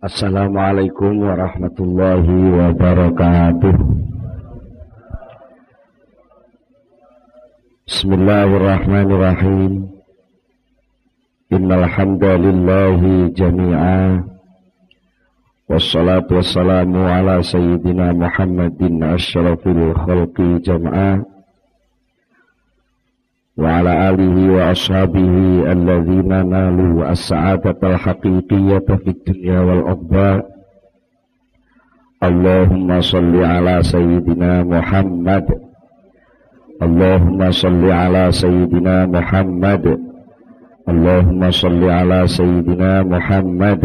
Assalamualaikum warahmatullahi wabarakatuh. Bismillahirrahmanirrahim. Innal hamdalillahi jami'a. Wassalatu wassalamu ala sayyidina Muhammadin asyrafil khalqi jam'a. وعلى آله وأصحابه الذين نالوا السعادة الحقيقية في الدنيا والعقبى اللهم صل على سيدنا محمد اللهم صل على سيدنا محمد اللهم صل على سيدنا محمد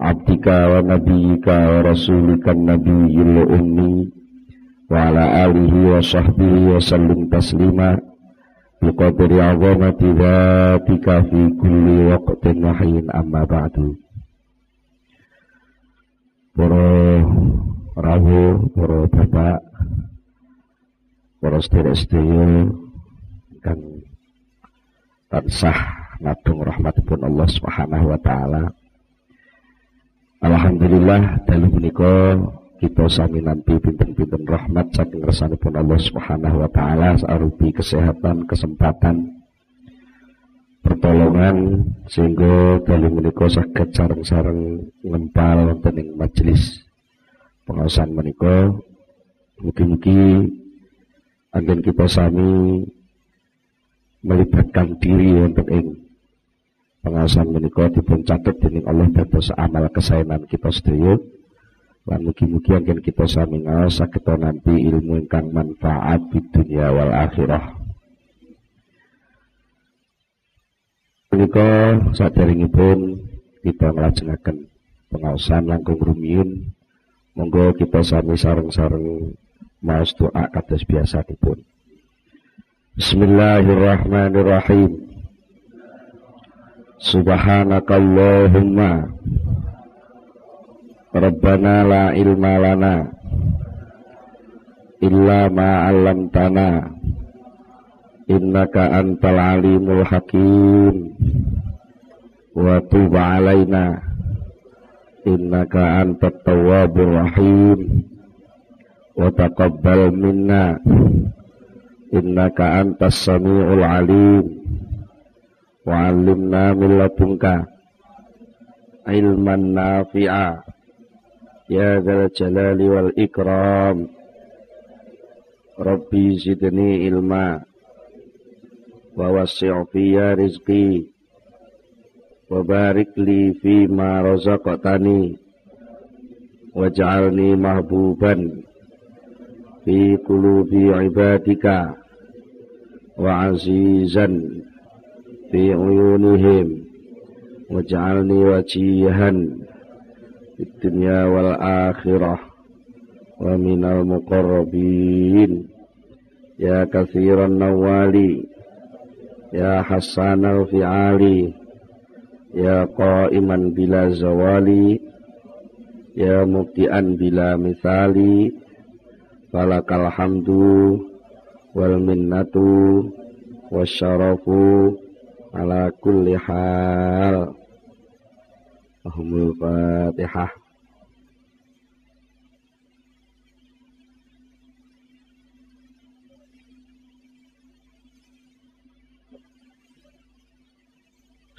عبدك ونبيك ورسولك النبي الأمي وعلى آله وصحبه وسلم تسليما azamati dzatika fi kulli waqtin wa hayyin amma ba'du. Para rawuh para bapak para sedherek-sedherek kang tansah nadung rahmatipun Allah Subhanahu wa taala. Alhamdulillah dalu menika kita sami nanti pinten-pinten rahmat saking pun Allah Subhanahu wa taala arupi kesehatan, kesempatan pertolongan sehingga kali menika saged sareng-sareng ngempal wonten ing majelis pengawasan menika. Mugi-mugi anggen kita sami melibatkan diri wonten ing pengawasan menika dipun catet dening Allah dados amal kesaenan kita sedaya Lan mugi-mugi akan kita sami ngaos kita nanti ilmu ingkang manfaat di dunia wal akhirah. Menika pun kita nglajengaken pengaosan langkung rumiyin. Monggo kita sami sareng-sareng maos doa kados biasa dipun. Bismillahirrahmanirrahim. Subhanakallahumma Rabbana la ilma lana illa ma 'allamtana innaka antal alimul hakim wa tub 'alaina innaka antat tawwabur rahim wa taqabbal minna innaka antas samiul alim wa 'allimna min ladunka ilman nafi'a يا ذا الجلال والإكرام ربي زدني علما ووسع في رزقي وبارك لي فيما رزقتني واجعلني محبوبا في قلوب عبادك وعزيزا في عيونهم واجعلني وجيها في الدنيا والآخرة ومن المقربين يا كثير النوال يا حسان الفعال يا قائما بلا زوال يا مبدئا بلا مثال فلك الحمد والمنة والشرف على كل حال Allahumul Fatihah.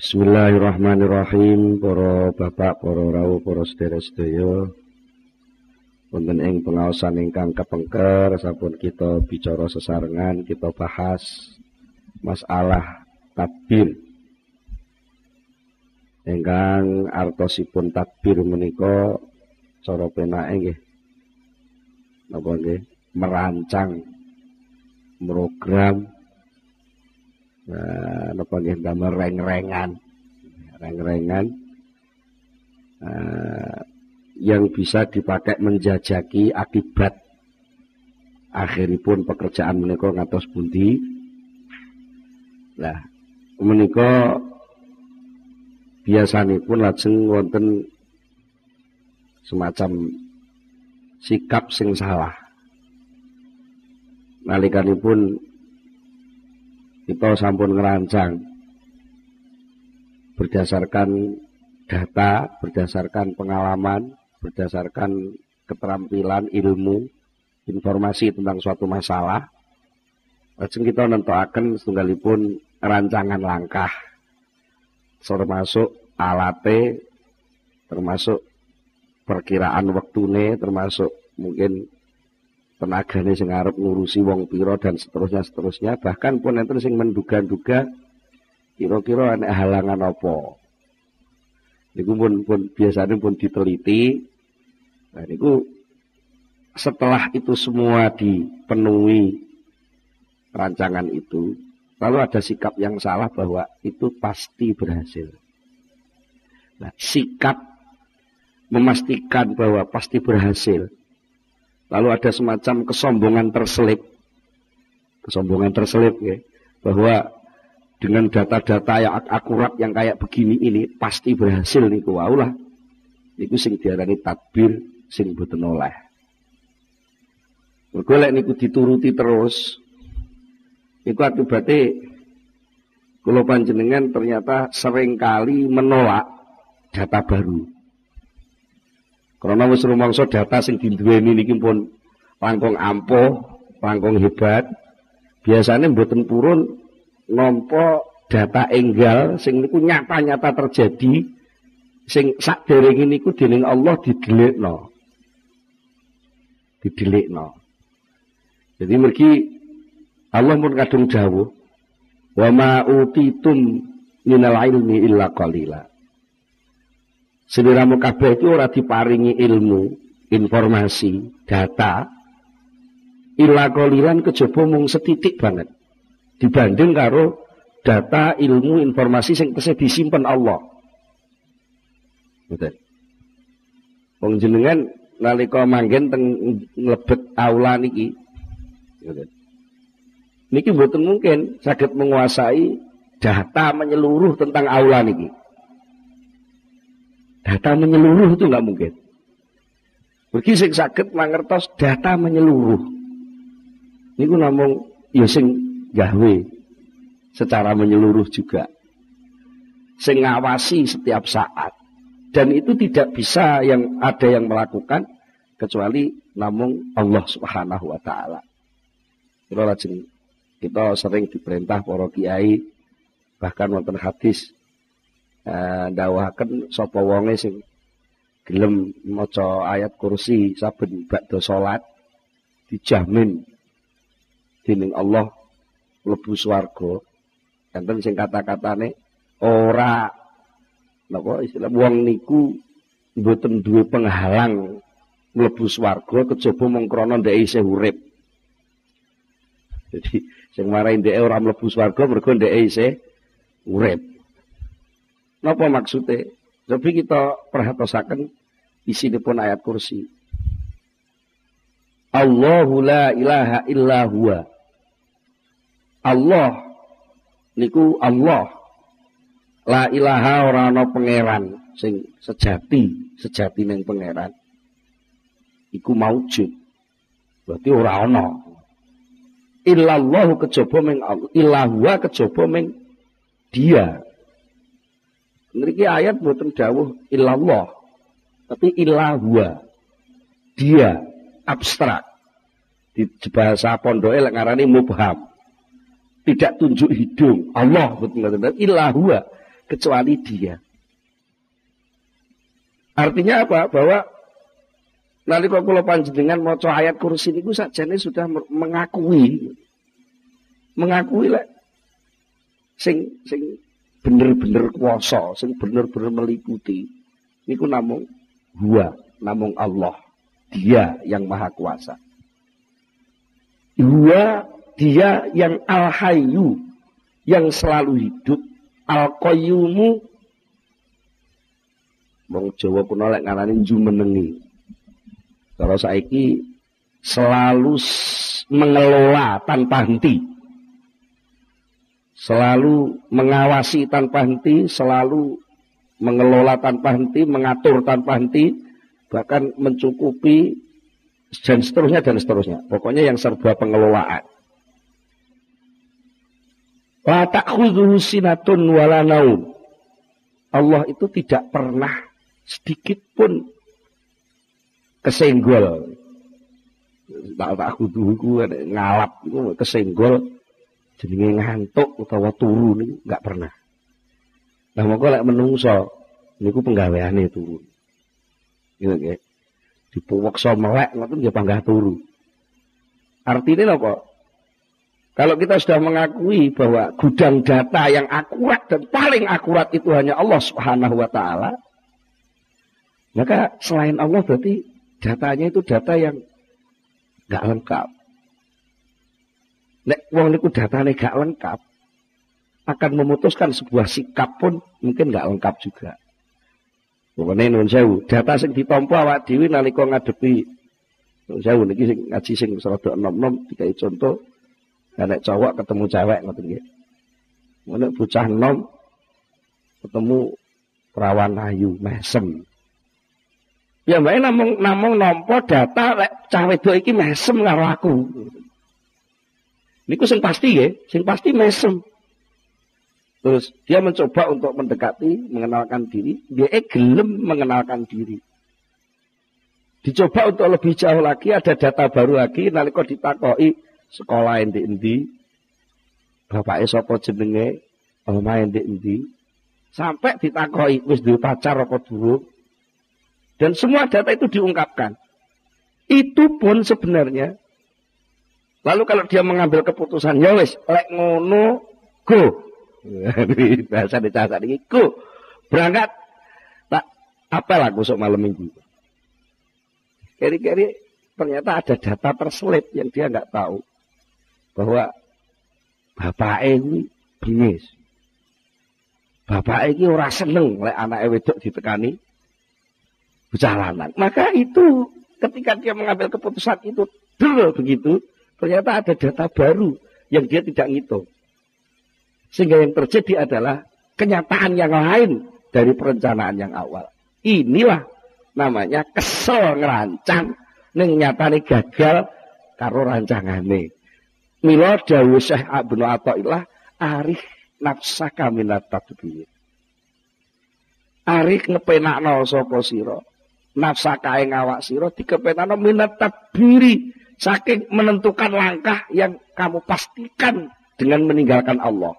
Bismillahirrahmanirrahim para bapak, para rawuh, para sedherek-sedaya. Wonten ing pengaosan ingkang kepengker sampun kita bicara sesarengan, kita bahas masalah tabir ingkang artosipun takbir menika cara penake nggih. Napa nggih? Merancang program. Nah, napa nggih? Damel reng-rengan. Reng-rengan. Uh, yang bisa dipakai menjajaki akibat akhiripun pekerjaan menika ngatos pundi? Lah menika pun lajeng wonten semacam sikap sing salah. Nalikanipun kita sampun ngerancang berdasarkan data, berdasarkan pengalaman, berdasarkan keterampilan, ilmu, informasi tentang suatu masalah. Lajeng kita nentuaken setunggalipun rancangan langkah termasuk alate termasuk perkiraan waktune termasuk mungkin tenagane sing arep ngurusi wong pira dan seterusnya seterusnya. Bahkan pun enten sing menduga-duga kira-kira ana halangan apa. Niku pun pun biasanya pun diteliti. Nah niku setelah itu semua dipenuhi rancangan itu lalu ada sikap yang salah bahwa itu pasti berhasil nah, sikap memastikan bahwa pasti berhasil Lalu ada semacam kesombongan terselip. Kesombongan terselip ya. Bahwa dengan data-data yang akurat yang kayak begini ini pasti berhasil niku waulah. Niku sing diarani tadbir sing boten oleh. Niku dituruti terus niku akibatnya kalau panjenengan ternyata seringkali menolak data baru. Karena wis rumangsa data sing diduweni niki pun langkung ampuh, langkung hebat. Biasanya mboten purun nampa data enggal sing niku nyata-nyata terjadi sing sakderenge niku dening Allah didelikno. Didelikno. Jadi mergi Allah pun kadung dawuh wa ma utitum minal ilmi illa qalila. Sediramu kabeh itu ora diparingi ilmu, informasi, data. Ila koliran kejaba mung setitik banget. Dibanding karo data, ilmu, informasi sing tesih disimpen Allah. Betul. Wong jenengan nalika manggen teng mlebet aula niki. Betul. Niki mboten mungkin saged menguasai data menyeluruh tentang aula niki. Data menyeluruh itu nggak mungkin. Bagi sing sakit mangertos data menyeluruh. Ini ku namung ya sing gawe secara menyeluruh juga. Sing ngawasi setiap saat. Dan itu tidak bisa yang ada yang melakukan kecuali namun Allah Subhanahu wa taala. Kita kita sering diperintah para kiai bahkan wonten hadis eh, dawahaken sapa wonge sing gelem maca ayat kursi saben bakda salat dijamin dening Allah mlebu swarga. Enten sing kata-katane ora napa istilah wong niku mboten duwe penghalang mlebu swarga kejaba mung krana ndek isih urip. Jadi sing marahi ndek ora mlebu swarga mergo ndek isih urip. Napa maksudnya? Tapi kita perhatosaken pun ayat kursi. Allahu la ilaha illa huwa. Allah niku Allah. La ilaha ora ana pangeran sing sejati, sejati ning pangeran. Iku maujud. Berarti ora ana. Illallah kejaba ming Allah. Ilahwa kejaba ming dia. Niki ayat buatan dawuh illallah. Tapi ilahwa. Dia abstrak. Di bahasa pondoke lek ngarani mubham. Tidak tunjuk hidung. Allah ilahwa kecuali dia. Artinya apa? Bahwa nalika kula panjenengan maca ayat kursi niku sajane sudah mengakui mengakui lek sing sing bener-bener kuasa, sing bener-bener meliputi. Niku namung huwa, namung Allah. Dia yang maha kuasa. Huwa dia yang al-hayyu, yang selalu hidup, al-qayyumu Wong Jawa kuno lek ngarani jumenengi. Kalau saiki selalu mengelola tanpa henti selalu mengawasi tanpa henti, selalu mengelola tanpa henti, mengatur tanpa henti, bahkan mencukupi dan seterusnya dan seterusnya. Pokoknya yang serba pengelolaan. La ta'khudhuhu sinatun wala naum. Allah itu tidak pernah sedikit pun kesenggol. Tak tak kudu iku ngalap iku kesenggol jenenge ngantuk utawa turu niku enggak pernah. Nah monggo lek menungso niku penggaweane turu. Gitu nggih. Dipuweksa melek ngoten ya panggah turu. Artinya apa? Kalau kita sudah mengakui bahwa gudang data yang akurat dan paling akurat itu hanya Allah Subhanahu wa taala, maka selain Allah berarti datanya itu data yang gak lengkap. Nek wong niku datane gak lengkap, akan memutuskan sebuah sikap pun mungkin gak lengkap juga. Pokoknya nun sewu, data sing ditompo awak dhewe nalika ngadepi nun sewu niki sing ngaji sing serada enom-enom dikai contoh nek cowok ketemu cewek ngoten nggih. Nek bocah enom ketemu perawan ayu mesem. Ya mbak namung namung nampa data lek cah wedok iki mesem karo aku. Niku sing pasti ya, sing pasti mesem. Terus dia mencoba untuk mendekati, mengenalkan diri, dia eh gelem mengenalkan diri. Dicoba untuk lebih jauh lagi, ada data baru lagi, nalika ditakoi sekolah endi endi, bapak sapa jenenge, omahe endi endi, sampai ditakoi wis duwe pacar apa durung, dan semua data itu diungkapkan. Itu pun sebenarnya. Lalu kalau dia mengambil keputusan, ya wis, lek ngono, go. Bahasa di bahasa ini, go. Berangkat. Tak, apa lah sok malam minggu. Kiri-kiri ternyata ada data terselip yang dia nggak tahu. Bahwa bapak ini bingis. Bapak ini ora seneng lek anak wedok ditekani jalanan. Maka itu ketika dia mengambil keputusan itu dulu begitu, ternyata ada data baru yang dia tidak ngitung. Sehingga yang terjadi adalah kenyataan yang lain dari perencanaan yang awal. Inilah namanya kesel ngerancang ning nyatane gagal karo rancangane. Mila dawuh Syekh Abdul Athaillah arif nafsaka minat tadbir. Arif ngepenakno sapa sira nafsakae ngawak sira dikepetano minat tabiri saking menentukan langkah yang kamu pastikan dengan meninggalkan Allah.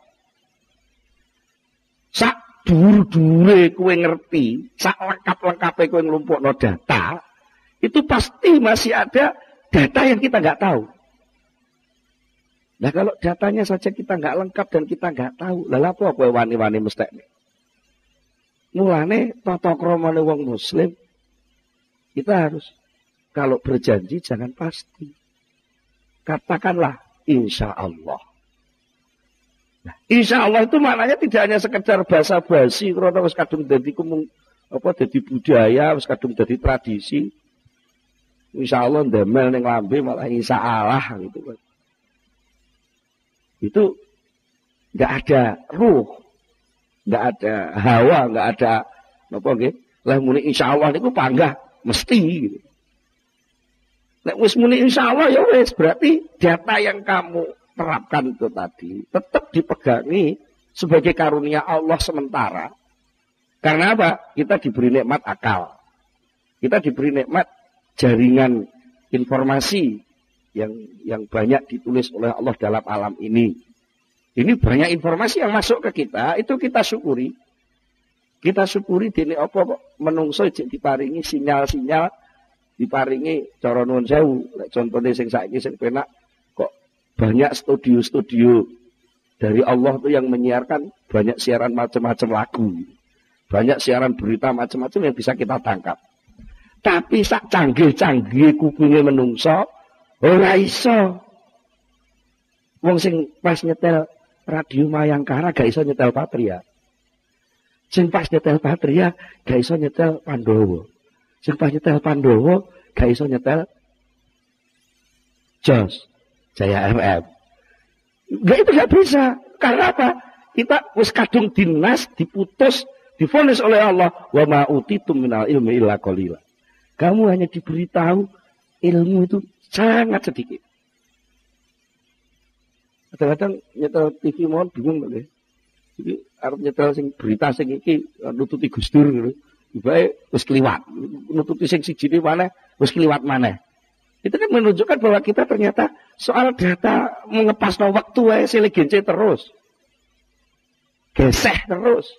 Sak dur-dure kue ngerti, sak lengkap-lengkape kue no data, itu pasti masih ada data yang kita nggak tahu. Nah kalau datanya saja kita nggak lengkap dan kita nggak tahu, lalu apa kue wani-wani mesti Mulane tata kromane wong muslim kita harus kalau berjanji jangan pasti. Katakanlah insya Allah. Nah, insya Allah itu maknanya tidak hanya sekedar bahasa basi, karena wis kadung kumung apa jadi budaya, wis kadung jadi tradisi. Insya Allah ndemel ning lambe malah insya Allah gitu kan. Itu nggak ada ruh, nggak ada hawa, nggak ada apa nggih. Lah muni insya Allah niku panggah Mesti gitu. Nek wis muni insyaallah ya wis berarti data yang kamu terapkan itu tadi tetap dipegangi sebagai karunia Allah sementara. Karena apa? Kita diberi nikmat akal. Kita diberi nikmat jaringan informasi yang yang banyak ditulis oleh Allah dalam alam ini. Ini banyak informasi yang masuk ke kita, itu kita syukuri. Kita syukuri dene apa kok menungso jek diparingi sinyal-sinyal diparingi cara nuwun sewu. Lek contone sing saiki sing penak kok banyak studio-studio dari Allah tuh yang menyiarkan banyak siaran macam-macam lagu. Banyak siaran berita macam-macam yang bisa kita tangkap. Tapi sak canggih-canggih kupinge menungso ora iso. Wong sing pas nyetel radio Mayangkara gak iso nyetel Patria. Sing pas nyetel Patria gak iso nyetel Pandowo. Sing pas nyetel Pandowo gak iso nyetel Jos Jaya FM. Gak itu gak bisa. Karena apa? Kita wis kadung dinas, diputus, difonis oleh Allah. Wa ma'utitum minal ilmi illa qalila. Kamu hanya diberitahu ilmu itu sangat sedikit. Kadang-kadang nyetel TV mohon bingung deh. Iki arep nyetel sing berita sing iki eh, nututi Gus Dur ngono. Ibae wis kliwat. Nututi sing siji mana wis kliwat mana. Itu kan menunjukkan bahwa kita ternyata soal data mengepas no waktu wae selegence terus. Geseh terus.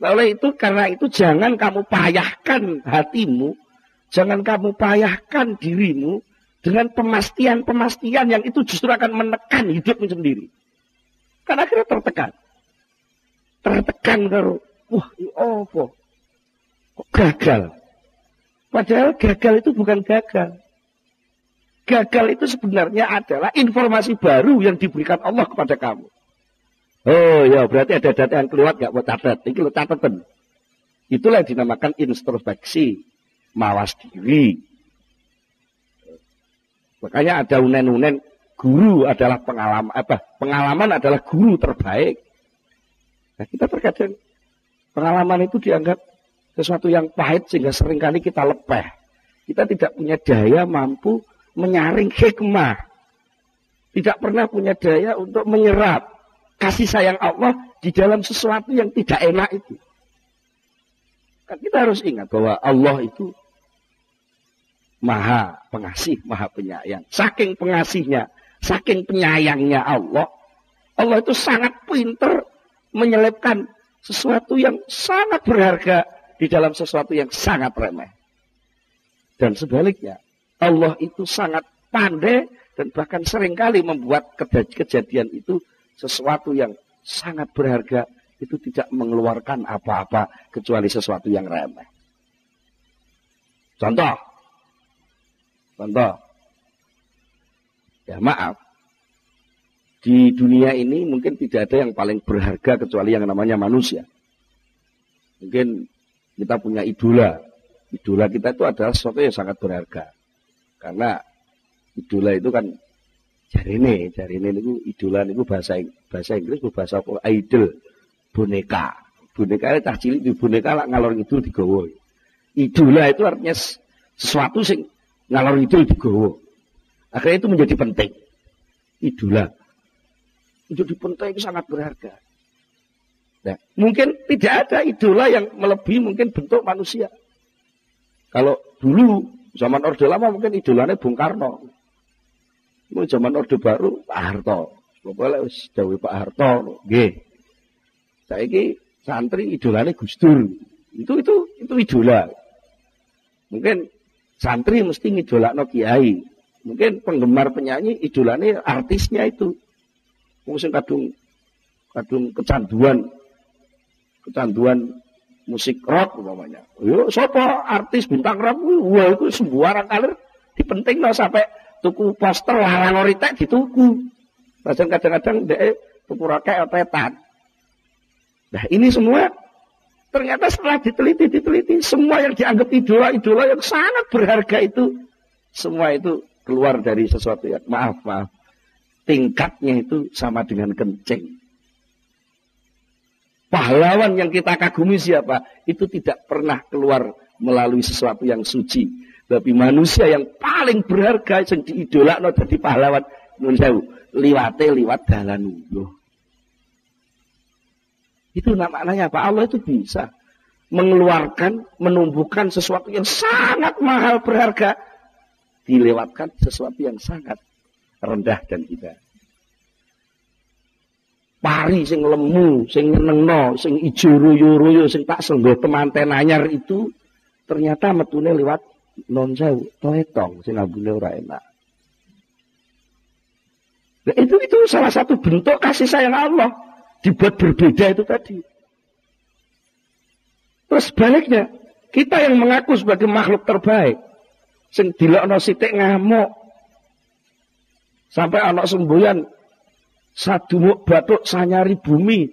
Oleh itu karena itu jangan kamu payahkan hatimu, jangan kamu payahkan dirimu dengan pemastian-pemastian yang itu justru akan menekan hidupmu sendiri. Karena akhirnya tertekan tertekan karo wah apa? Kok gagal? Padahal gagal itu bukan gagal. Gagal itu sebenarnya adalah informasi baru yang diberikan Allah kepada kamu. Oh ya berarti ada data yang keluar gak mau catat? Ini lo catatan. Itulah yang dinamakan introspeksi. Mawas diri. Makanya ada unen-unen guru adalah pengalaman apa? Pengalaman adalah guru terbaik Nah, kita terkadang pengalaman itu dianggap sesuatu yang pahit sehingga sering kali kita lepeh. Kita tidak punya daya mampu menyaring hikmah. Tidak pernah punya daya untuk menyerap kasih sayang Allah di dalam sesuatu yang tidak enak itu. Kan kita harus ingat bahwa Allah itu maha pengasih, maha penyayang. Saking pengasihnya, saking penyayangnya Allah, Allah itu sangat pinter menyelipkan sesuatu yang sangat berharga di dalam sesuatu yang sangat remeh. Dan sebaliknya, Allah itu sangat pandai dan bahkan sering kali membuat kejadian itu sesuatu yang sangat berharga itu tidak mengeluarkan apa-apa kecuali sesuatu yang remeh. Contoh. Contoh. Ya maaf, di dunia ini mungkin tidak ada yang paling berharga kecuali yang namanya manusia. Mungkin kita punya idola. Idola kita itu adalah sesuatu yang sangat berharga. Karena idola itu kan jari ini, jari ini itu idola itu bahasa bahasa Inggris bahasa apa? Idol, boneka. Boneka itu cah cilik di boneka lah ngalor itu digowo. Idola itu artinya sesuatu sing ngalor itu digowo. Akhirnya itu menjadi penting. Idola untuk dipentai itu sangat berharga. Nah, mungkin tidak ada idola yang melebihi mungkin bentuk manusia. Kalau dulu zaman Orde Lama mungkin idolanya Bung Karno. Mau zaman Orde Baru Pak Harto. Pokoknya dawuh Pak Harto nggih. Saiki santri idolanya Gus Dur. Itu itu itu idola. Mungkin santri mesti ngidolakno kiai. Mungkin penggemar penyanyi idolanya artisnya itu. Wong sing kadung kadung kecanduan kecanduan musik rock umpamanya. Yo sapa artis bintang rock wah itu sembarang kalir dipentingno sampai tuku poster larang oritek dituku. Bahkan kadang-kadang dek tuku rokek otetan. Nah ini semua ternyata setelah diteliti diteliti semua yang dianggap idola-idola yang sangat berharga itu semua itu keluar dari sesuatu yang maaf maaf tingkatnya itu sama dengan kencing. Pahlawan yang kita kagumi siapa? Itu tidak pernah keluar melalui sesuatu yang suci. Tapi manusia yang paling berharga yang diidolakno jadi pahlawan nun liwate liwat dalan Itu namanya apa? Allah itu bisa mengeluarkan, menumbuhkan sesuatu yang sangat mahal berharga dilewatkan sesuatu yang sangat rendah dan hina. Pari sing lemu, sing nyenengno, sing ijo royo-royo, sing tak senggo temanten anyar itu ternyata metune lewat non sewu, toetong sing ambune ora enak. Nah, itu itu salah satu bentuk kasih sayang Allah dibuat berbeda itu tadi. Terus sebaliknya, kita yang mengaku sebagai makhluk terbaik, sing dilokno sithik ngamuk, Sampai anak semboyan sadumuk batuk sanyari bumi.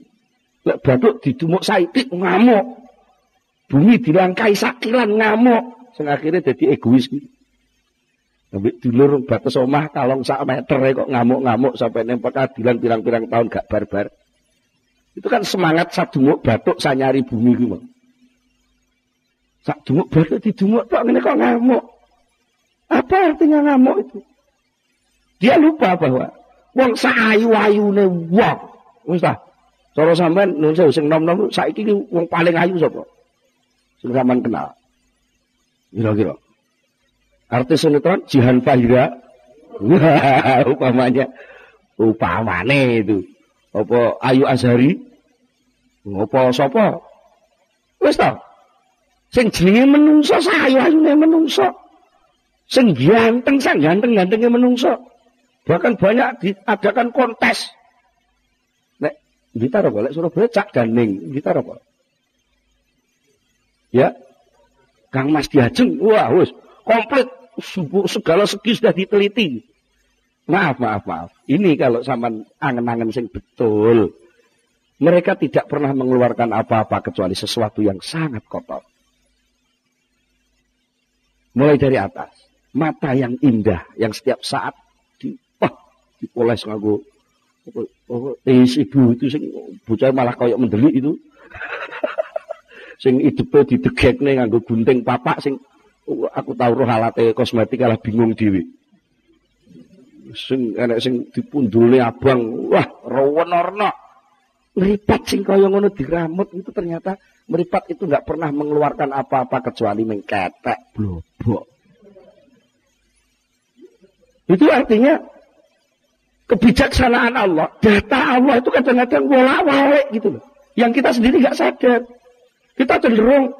Lek batuk didumuk saitik ngamuk. Bumi dilangkai sakilan ngamuk. Sing akhirnya jadi egois gitu. Sampai dulur batas omah kalong sak meter kok ngamuk-ngamuk sampai nempel adilan pirang-pirang tahun gak barbar. Itu kan semangat sadumuk batuk sanyari bumi gitu. Sadumuk batuk didumuk tok kok ngamuk. Apa artinya ngamuk itu? Dia lupa bahwa wong saayu-ayune wong wis ta Cara sampean nun sing nom-nom saiki ki wong paling ayu sapa? Sing sampean kenal. Kira-kira. Artis sinetron Jihan Fahira. upamanya upamane itu. Apa Ayu Azhari? Apa sapa? Wis ta? Sing jenenge menungso sayu-ayune menungso. Sing ganteng sang ganteng-gantenge menungso. Bahkan banyak diadakan kontes Gitar apa? Lek Surabaya cak ganing. Gitar apa? Ya. Kang Mas Diajeng. Wah, wis komplit segala segi sudah diteliti. Maaf, maaf, maaf. Ini kalau sama angen-angen sing betul. Mereka tidak pernah mengeluarkan apa-apa kecuali sesuatu yang sangat kotor. Mulai dari atas. Mata yang indah. Yang setiap saat dipoles ngaku Oh, eh, ibu itu sing bocah malah koyok mendelik itu. sing hidupe didegekne nganggo gunting papak sing oh, aku tahu roh alate kosmetik kalah bingung dhewe. Sing enek sing dipundulne abang, wah rawan-warna. Meripat sing kaya ngono diramut itu ternyata meripat itu nggak pernah mengeluarkan apa-apa kecuali mengketek blobok. Itu artinya kebijaksanaan Allah, data Allah itu kadang-kadang bolak-balik gitu loh. Yang kita sendiri nggak sadar. Kita cenderung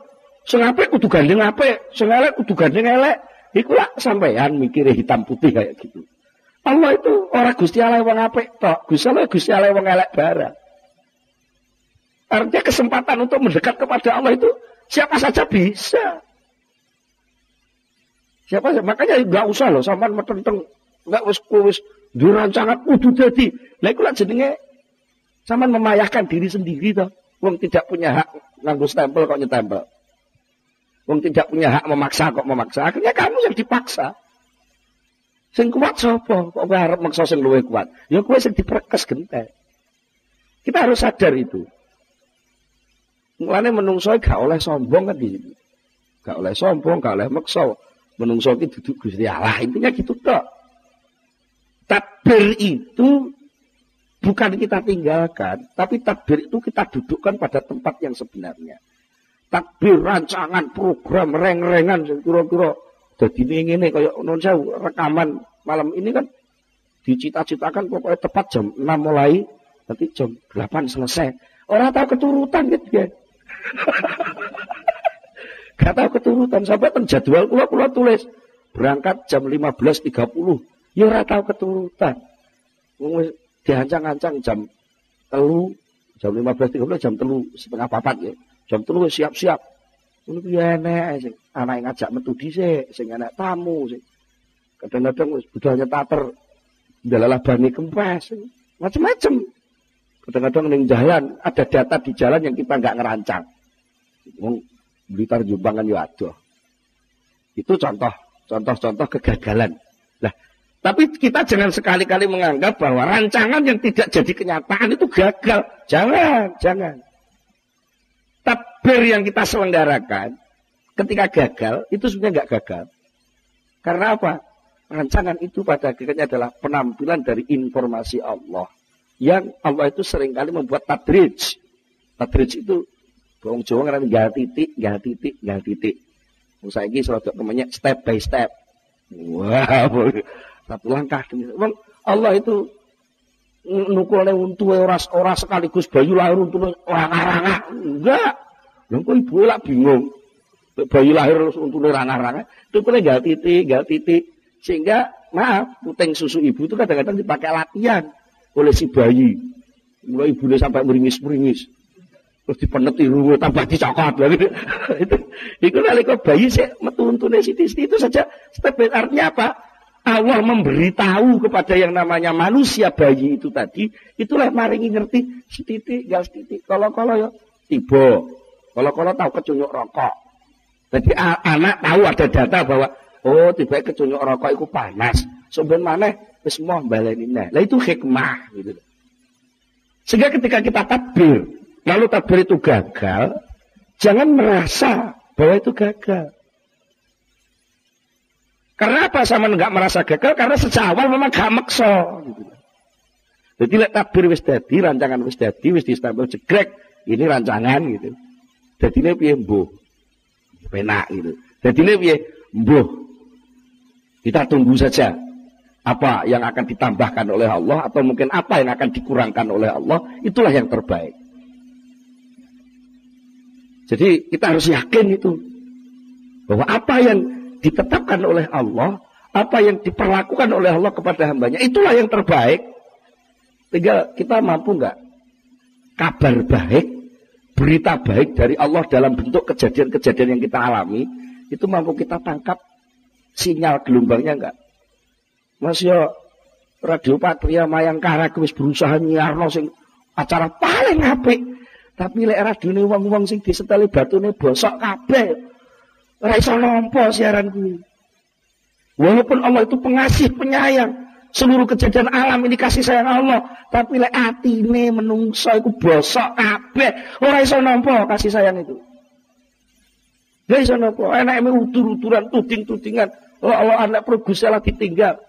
sengape kudu gandeng apa, sengalek kudu gandeng elek. Iku lah sampean mikirnya hitam putih kayak gitu. Allah itu orang Gusti Allah wong apik tok, Gusti Allah Gusti Allah wong elek barang. Artinya kesempatan untuk mendekat kepada Allah itu siapa saja bisa. Siapa saja. Makanya nggak usah loh sampean metenteng nggak wis wis dirancangan kudu dadi. Lah iku lak jenenge sampean memayahkan diri sendiri toh. Wong tidak punya hak nganggo stempel kok nyetempel. Wong tidak punya hak memaksa kok memaksa. Akhirnya kamu yang dipaksa. Sing kuat sapa? Kok kowe arep maksa sing luwih kuat? Ya kowe sing diperkes gentek. Kita harus sadar itu. Mulane menungso gak oleh sombong kan di Gak oleh sombong, gak oleh maksa. Menungso iki duduk Gusti Allah. Intinya gitu tok. Takbir itu bukan kita tinggalkan, tapi takbir itu kita dudukkan pada tempat yang sebenarnya. Takbir rancangan program reng-rengan kira-kira jadi ini ini kayak non rekaman malam ini kan dicita-citakan pokoknya tepat jam 6 mulai nanti jam 8 selesai. Orang tahu keturutan gitu ya. Gak tahu keturutan sampai jadwal kula kula tulis berangkat jam 15.30 Ya ora tau keturutan. Wong diancang-ancang jam telu, jam 15.30 jam telu setengah papat ya. Jam telu siap-siap. Ngono kuwi enek sing anake ngajak metu dhisik, sing enek tamu sing kadang-kadang wis budalnya tater ndalalah bani kempes macam-macam. Kadang-kadang ning jalan ada data di jalan yang kita nggak ngerancang. Wong Blitar Jombang kan ya. Itu contoh, contoh-contoh kegagalan. Lah, tapi kita jangan sekali-kali menganggap bahwa rancangan yang tidak jadi kenyataan itu gagal. Jangan, jangan. Tabir yang kita selenggarakan ketika gagal itu sebenarnya nggak gagal. Karena apa? Rancangan itu pada akhirnya adalah penampilan dari informasi Allah. Yang Allah itu sering kali membuat tadrij. Tadrij itu Bawang Jawa ngerti gak titik, gak titik, gak titik. Saya ini sudah namanya step by step. Wow. Satu langkah demi Wong Allah itu nukule untu ora ora sekaligus bayu lahir untu rangah-rangah. Enggak. Lha kok ibu lak bingung. Bayi lahir untu rangah-rangah, itu kene enggak titik, enggak titik. Sehingga maaf, puting susu ibu itu kadang-kadang dipakai latihan oleh si bayi. Mulai ibunya sampai meringis-meringis. Terus dipeneti rungu tambah dicokot gitu. itu itu nalika bayi sih metu untune siti itu saja step artinya apa? Allah memberitahu kepada yang namanya manusia bayi itu tadi, itulah maringi ngerti setitik, gas titik. Kalau-kalau ya tiba. Kalau-kalau tahu kecunyuk rokok. Jadi anak tahu ada data bahwa oh tiba kecunyuk rokok itu panas. Sebenarnya mana semua baleni nah. Lah itu hikmah gitu. Sehingga ketika kita tabir, lalu tabir itu gagal, jangan merasa bahwa itu gagal. Karena apa sama nggak merasa gagal? Karena sejak awal memang gak makso. Gitu. Jadi lek takbir wis dadi, rancangan wis dadi, wis distempel jegrek, ini rancangan gitu. Jadi ini piye mbuh. Penak gitu. Jadi ini piye mbuh. Kita tunggu saja apa yang akan ditambahkan oleh Allah atau mungkin apa yang akan dikurangkan oleh Allah, itulah yang terbaik. Jadi kita harus yakin itu bahwa apa yang ditetapkan oleh Allah, apa yang diperlakukan oleh Allah kepada hambanya, itulah yang terbaik. Tinggal kita mampu nggak kabar baik, berita baik dari Allah dalam bentuk kejadian-kejadian yang kita alami, itu mampu kita tangkap sinyal gelombangnya enggak? Mas yo Radio Patria Mayangkara wis berusaha nyiarno sing acara paling apik. Tapi lek radine wong-wong sing diseteli batune bosok kabeh. Ora iso siaran kuwi. Walaupun Allah itu pengasih, penyayang, Seluruh kejadian alam ini kasih sayang Allah. Tapi lek atine menungso iku bosok kabeh. Ora iso nampa kasih sayang itu. Gak iso nampa. Enake utur-uturan, tuding-tudingan. Oh Allah anak pergusa lah ditinggal.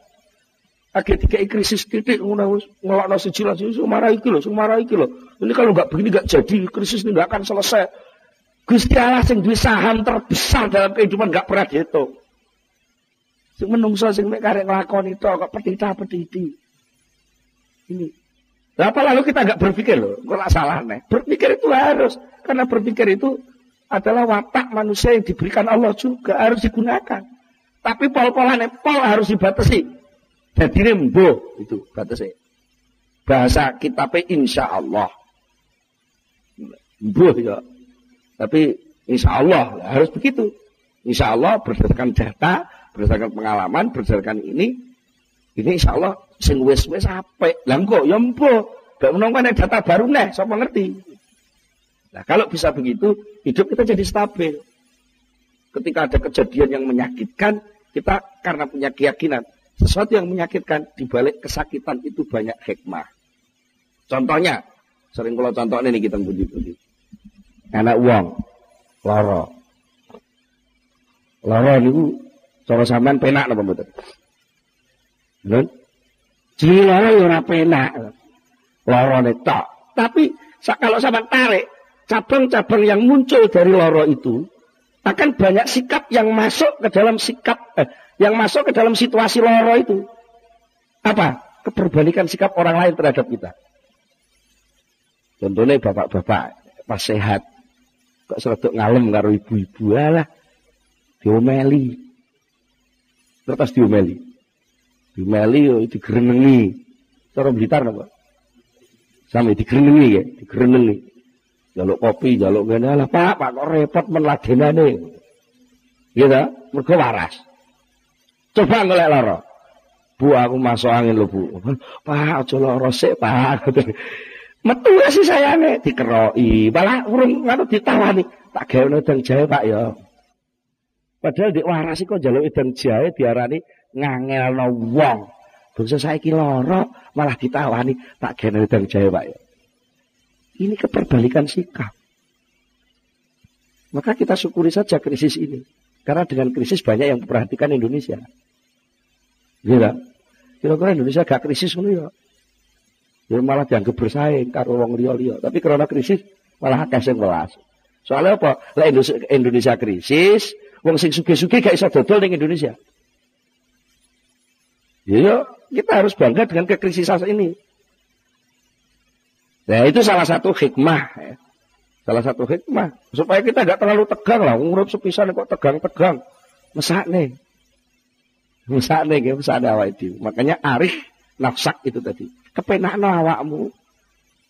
Akhir tiga krisis titik ngono ngelakno siji lan siji marah iki lho, marah iki lho. Ini kalau nggak begini nggak jadi krisis ini nggak akan selesai. Gusti Allah sing duwe saham terbesar dalam kehidupan nggak pernah dihitung. Sing menungso sing mek karek nglakoni tok kok petita-petiti. Ini. Apa lalu kita nggak berpikir loh, kok salah nih. Berpikir itu harus, karena berpikir itu adalah watak manusia yang diberikan Allah juga harus digunakan. Tapi pol-polan pol harus dibatasi. Jadi rembo itu batasi. Bahasa kita pe insya Allah. Mbuh ya. Tapi insya Allah harus begitu. Insya Allah berdasarkan data, berdasarkan pengalaman, berdasarkan ini, ini insya Allah sing wis wis apik. Lah kok ya. Gak menunggu ada data baru nih, siapa ngerti. Nah kalau bisa begitu, hidup kita jadi stabil. Ketika ada kejadian yang menyakitkan, kita karena punya keyakinan, sesuatu yang menyakitkan, dibalik kesakitan itu banyak hikmah. Contohnya, sering kalau contoh ini kita budi-budi. Anak uang, loro. Loro itu Cara sampean penak napa mboten? Lho. Jadi lara ya ora penak. Larane tok. Tapi kalau sampean tarik cabang-cabang yang muncul dari loro itu akan banyak sikap yang masuk ke dalam sikap eh, yang masuk ke dalam situasi loro itu. Apa? Keperbalikan sikap orang lain terhadap kita. Contohnya bapak-bapak pas sehat kok seretuk ngalem karo ibu-ibu lah diomeli kertas diomeli. Diomeli yo digerenengi. Cara Blitar napa? Sami digerenengi ya, digerenengi. Jaluk kopi, jaluk ngene lah Pak, Pak kok repot men ladenane. Iya ta? Mergo waras. Coba golek lara. Bu aku masuk angin lho Bu. Pak aja lara sik Pak. Metu sih sayane dikeroi, malah urung ngono ditawani. Tak gawe nang jahe Pak ya. Padahal di waras kok jaluk edang jahe diarani ngangelno wong. Bangsa saiki lara malah ditawani tak gene edang jahe Pak ya. Ini keperbalikan sikap. Maka kita syukuri saja krisis ini. Karena dengan krisis banyak yang memperhatikan Indonesia. Iya Kira-kira Indonesia gak krisis ngono ya. Ya malah dianggap bersaing karo wong liya-liya. Tapi karena krisis malah akeh sing welas. Soalnya apa? Lah Indonesia krisis, Wong sing suge-suge gak iso dodol ning Indonesia. Ya, kita harus bangga dengan kekrisisan ini. Nah, itu salah satu hikmah. Ya. Salah satu hikmah. Supaya kita nggak terlalu tegang lah. Ngurut sepisan kok tegang-tegang. Mesak nih. Mesak nih, mesak awak itu. Makanya arif nafsak itu tadi. Kepenak awakmu.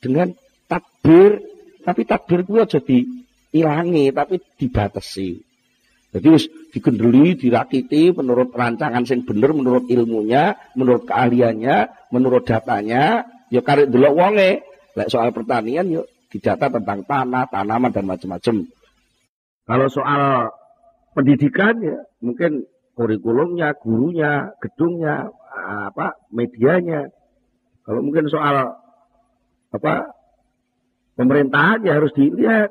Dengan takbir. Tapi takbir itu jadi ilangi. Tapi dibatasi. Jadi wis dikendeli, dirakiti menurut rancangan sing bener, menurut ilmunya, menurut keahliannya, menurut datanya, ya karek delok wonge. Lek soal pertanian yuk didata tentang tanah, tanaman dan macam-macam. Kalau soal pendidikan ya mungkin kurikulumnya, gurunya, gedungnya, apa medianya. Kalau mungkin soal apa pemerintahan ya harus dilihat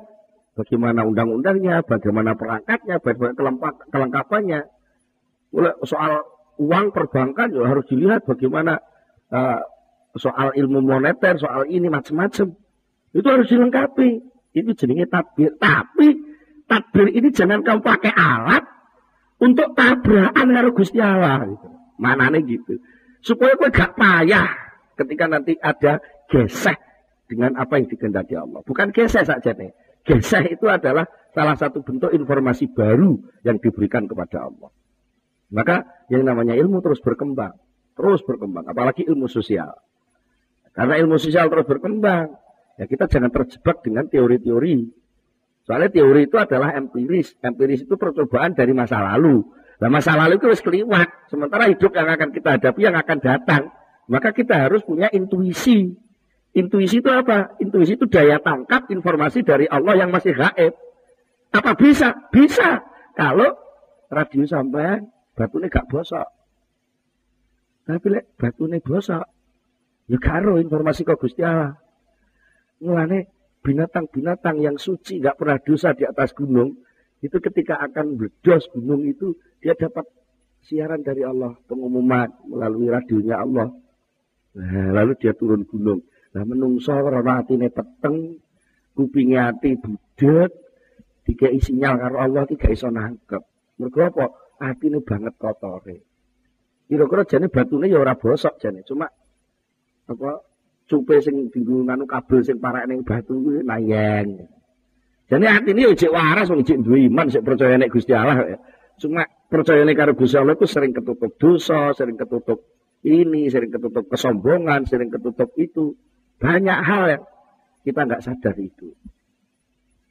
bagaimana undang-undangnya, bagaimana perangkatnya, bagaimana kelengkapannya. Soal uang perbankan juga harus dilihat bagaimana uh, soal ilmu moneter, soal ini macam-macam. Itu harus dilengkapi. Itu jenenge tabir. Tapi tabir ini jangan kamu pakai alat untuk tabrakan karo Gusti Allah. Gitu. nih gitu. Supaya kau gak payah ketika nanti ada gesek dengan apa yang dikehendaki Allah. Bukan gesek saja nih. Gesek itu adalah salah satu bentuk informasi baru yang diberikan kepada Allah. Maka yang namanya ilmu terus berkembang. Terus berkembang. Apalagi ilmu sosial. Karena ilmu sosial terus berkembang. Ya kita jangan terjebak dengan teori-teori. Soalnya teori itu adalah empiris. Empiris itu percobaan dari masa lalu. Nah masa lalu itu harus keliwat. Sementara hidup yang akan kita hadapi yang akan datang. Maka kita harus punya intuisi. Intuisi itu apa? Intuisi itu daya tangkap informasi dari Allah yang masih gaib. Apa bisa? Bisa. Kalau radio sampai batunya gak bosok. Tapi lek batunya bosok, ya karo informasi kok Gusti Allah. Mulane binatang-binatang yang suci gak pernah dosa di atas gunung, itu ketika akan berdos gunung itu dia dapat siaran dari Allah, pengumuman melalui radionya Allah. Nah, lalu dia turun gunung. Nah menungso karena atine peteng, kupingnya hati budet, tiga sinyal karo Allah tiga iso nangkep. Mergo apa? Atine banget kotore. Kira-kira jane batune ya ora bosok jane, cuma apa cupe sing dinggo kabel sing parak ning batu kuwi nayeng. Jane atine ya jek waras wong jek duwe iman sik percaya nek Gusti Allah. Cuma percaya nek karo Gusti Allah itu sering ketutup dosa, sering ketutup ini, sering ketutup kesombongan, sering ketutup itu. Banyak hal yang kita nggak sadar itu.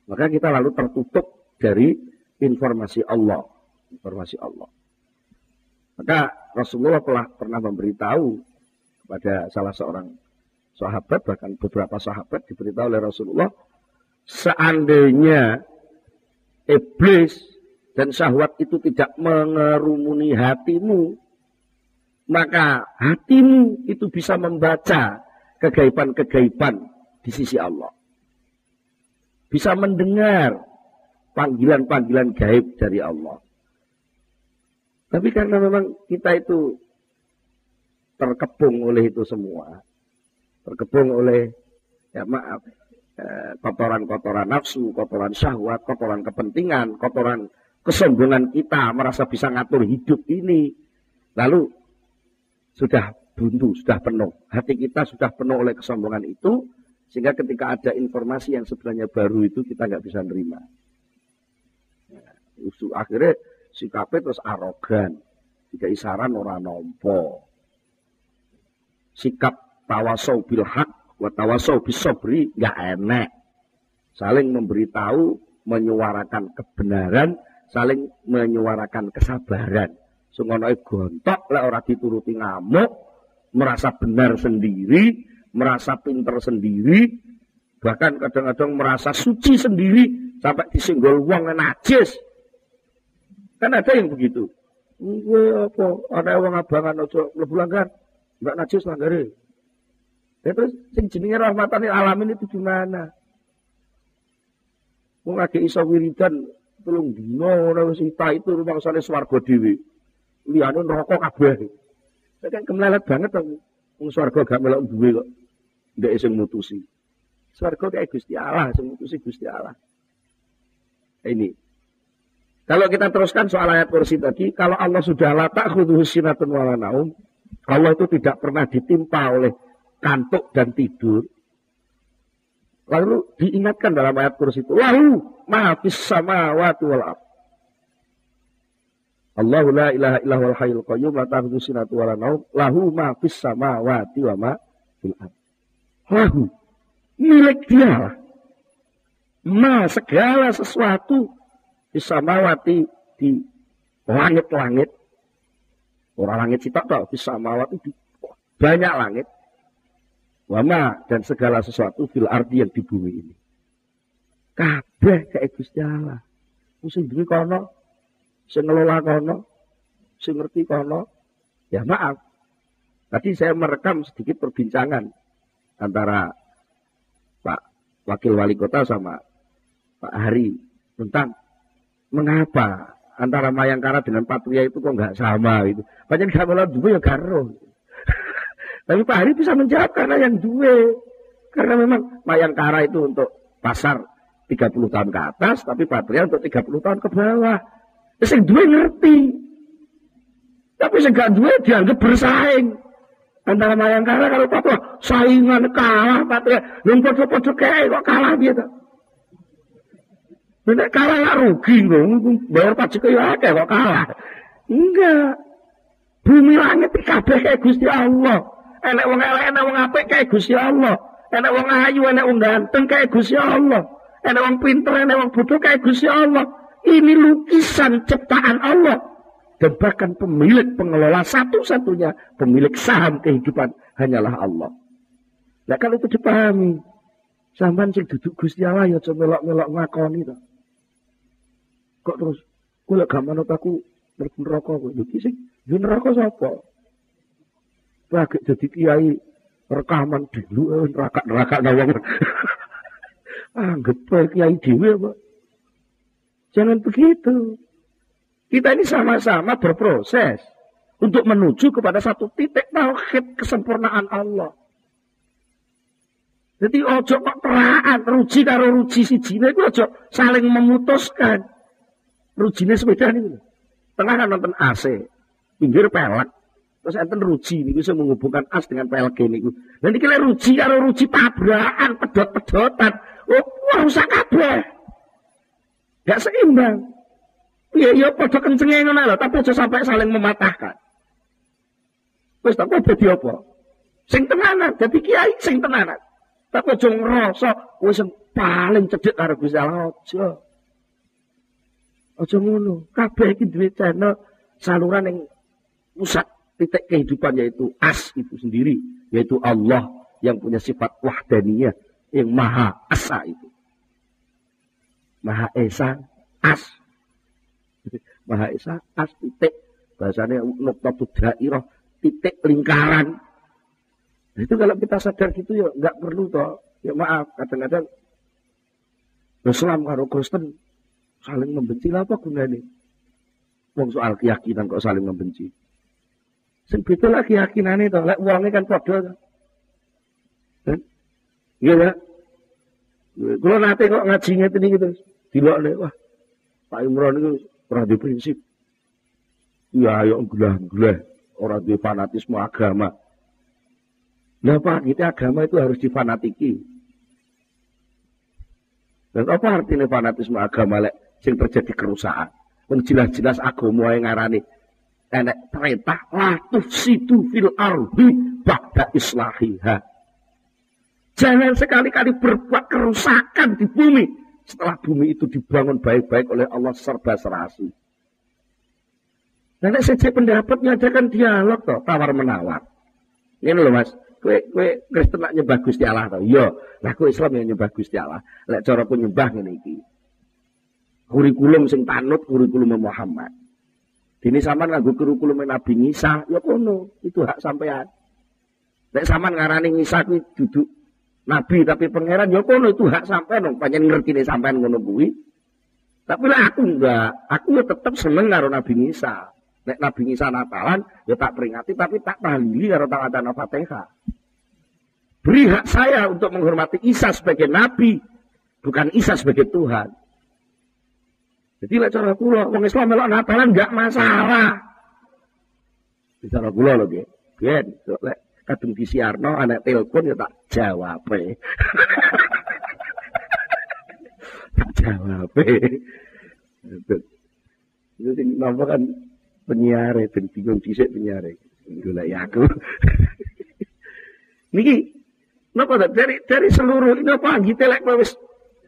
Maka kita lalu tertutup dari informasi Allah. Informasi Allah. Maka Rasulullah telah pernah memberitahu kepada salah seorang sahabat, bahkan beberapa sahabat diberitahu oleh Rasulullah, seandainya iblis dan syahwat itu tidak mengerumuni hatimu, maka hatimu itu bisa membaca kegaiban-kegaiban di sisi Allah. Bisa mendengar panggilan-panggilan gaib dari Allah. Tapi karena memang kita itu terkepung oleh itu semua. Terkepung oleh, ya maaf, eh, kotoran-kotoran nafsu, kotoran syahwat, kotoran kepentingan, kotoran kesombongan kita merasa bisa ngatur hidup ini. Lalu sudah buntu, sudah penuh. Hati kita sudah penuh oleh kesombongan itu, sehingga ketika ada informasi yang sebenarnya baru itu kita nggak bisa nerima. Ya, akhirnya sikapnya terus arogan, jika isaran orang nompo. Sikap tawasau bil hak, wa tawasau nggak enak. Saling memberitahu, menyuarakan kebenaran, saling menyuarakan kesabaran. Sungono gontok lek ora dituruti ngamuk, merasa benar sendiri, merasa pinter sendiri, bahkan kadang-kadang merasa suci sendiri sampai disinggol uang najis. Kan ada yang begitu. Iya apa? Ada uang abangan ojo lebu langgar, enggak najis langgare. Ya terus sing jenenge rahmatan alamin itu gimana? Wong lagi iso wiridan dino ora wis itu rumah sale swarga dhewe. Liyane neraka kabeh. Saya kan kemelelet banget dong. Wong swarga gak melok duwe kok. Ndek sing mutusi. Swarga kayak Gusti Allah, sing mutusi Gusti Allah. Ini. Kalau kita teruskan soal ayat kursi tadi, kalau Allah sudah latak khuduhu sinatun wala naum, Allah itu tidak pernah ditimpa oleh kantuk dan tidur. Lalu diingatkan dalam ayat kursi itu, lahu maafis sama watu wal Allahu la ilaha illa huwal hayyul qayyum la ta'khudhuhu sinatun wa la naum lahu ma fis samawati wa ma fil ard. Lahu milik dia lah. Ma segala sesuatu di samawati di langit-langit. Orang langit sitok tau di samawati di banyak langit. Wama dan segala sesuatu fil ardi yang di bumi ini. Kabeh kayak Gusti Allah. Musim duwe kono sing ngelola kono, sing ngerti kono, ya maaf. Tadi saya merekam sedikit perbincangan antara Pak Wakil Wali Kota sama Pak Hari tentang mengapa antara Mayangkara dengan Patria itu kok nggak sama itu. Banyak gamelan dulu ya karo. Tapi Pak Hari bisa menjawab karena yang dua. Karena memang Mayangkara itu untuk pasar 30 tahun ke atas, tapi Patria untuk 30 tahun ke bawah. Terus yang dua ngerti. Tapi yang gak dua dianggap bersaing. Antara Mayangkara kalau Papua saingan kalah Patria. Yang podo-podo kayak kok kalah gitu. Nek kalah gak rugi loh, bayar pajak ya akeh kok kalah. Enggak. Bumi langit kabeh kayak Gusti Allah. Enak wong elek, enak wong apik kayak Gusti Allah. Enak wong ayu, enak wong ganteng kayak Gusti Allah. Enak wong pinter, enak wong bodoh kayak Gusti Allah. Ini lukisan ciptaan Allah. Dan bahkan pemilik pengelola satu-satunya pemilik saham kehidupan hanyalah Allah. Nah kalau itu dipahami, sampean sing duduk Gusti Allah ya coba melok-melok ngakoni to. Kok terus kula gak manut aku mlebu neraka kok. Lho ki sing yo neraka sapa? Jadi kiai rekaman dulu neraka-neraka nawang. Anggap baik kiai dewi apa? Jangan begitu. Kita ini sama-sama berproses untuk menuju kepada satu titik tauhid kesempurnaan Allah. Jadi ojo kok teraan, ruji karo ruji si jine itu ojo saling memutuskan. Rujine sepeda ini. Tengah kan nonton AC, pinggir pelek. Terus enten ruji ini bisa menghubungkan as dengan pelek ini. Dan ini kira ruji karo ruji tabrakan, pedot-pedotan. Oh, wah rusak kabeh. Gak seimbang. Ya ya padha kencenge ngono lho, tapi aja sampai saling mematahkan. Wis tak dadi apa? Sing tenanan, dadi kiai sing tenanan. Tapi aja ngrasa wis paling cedhek karo Allah aja. Aja ngono. Kabeh iki duwe channel saluran yang pusat titik kehidupan yaitu as itu sendiri, yaitu Allah yang punya sifat wahdaniyah yang maha asa itu. Maha Esa as. Maha Esa as titik. Bahasanya nuktatu dairah titik lingkaran. Nah, itu kalau kita sadar gitu ya nggak perlu toh. Ya maaf kadang-kadang Islam karo Kristen Saling membenci lah apa gunanya? Wong soal keyakinan kok saling membenci. Sing beda lah keyakinane to, lek wonge kan padha. Iya ya. Kalau nanti kok ngaji ngeten iki terus dilokne wah Pak Imron itu di prinsip. Ya ayo gelah-gelah orang di fanatisme agama. Nah Pak, kita agama itu harus difanatiki. Dan apa artinya fanatisme agama lek sing terjadi kerusakan. Wong jelas-jelas agama yang ngarani enek perintah la tufsidu fil ardi ba'da islahiha. Jangan sekali-kali berbuat kerusakan di bumi setelah bumi itu dibangun baik-baik oleh Allah serba serasi. Nanti saja pendapat kan dialog toh, tawar menawar. Ini loh mas, kue kue Kristen nak nyembah Gusti Allah toh, iya. Lah kue Islam yang nyembah Gusti Allah. Lek cara pun nyembah ini iki kurikulum sing tanut kurikulum Muhammad. Dini sampean nganggo kurikulum Nabi Isa, ya kono, itu hak sampean. Nek sampean ngarani Isa kuwi duduk nabi tapi pangeran ya kono itu hak sampean dong, panjen ngerti nih sampean ngono kuwi. Tapi lah aku enggak, aku ya tetap seneng karo Nabi Isa. Nek Nabi Isa Natalan, ya tak peringati tapi tak tahlili karo tak ada Fatihah. Beri hak saya untuk menghormati Isa sebagai nabi, bukan Isa sebagai Tuhan. Jadi lek cara kula wong Islam melok Natalan enggak masalah. Bicara kula lho nggih. Biyen lek kadung disiarno anak telepon ya tak jawab. tak jawab. Itu sing napa kan penyiar ben bingung dhisik penyiar. Golek aku. Niki napa dari dari seluruh ini apa nggih telek wis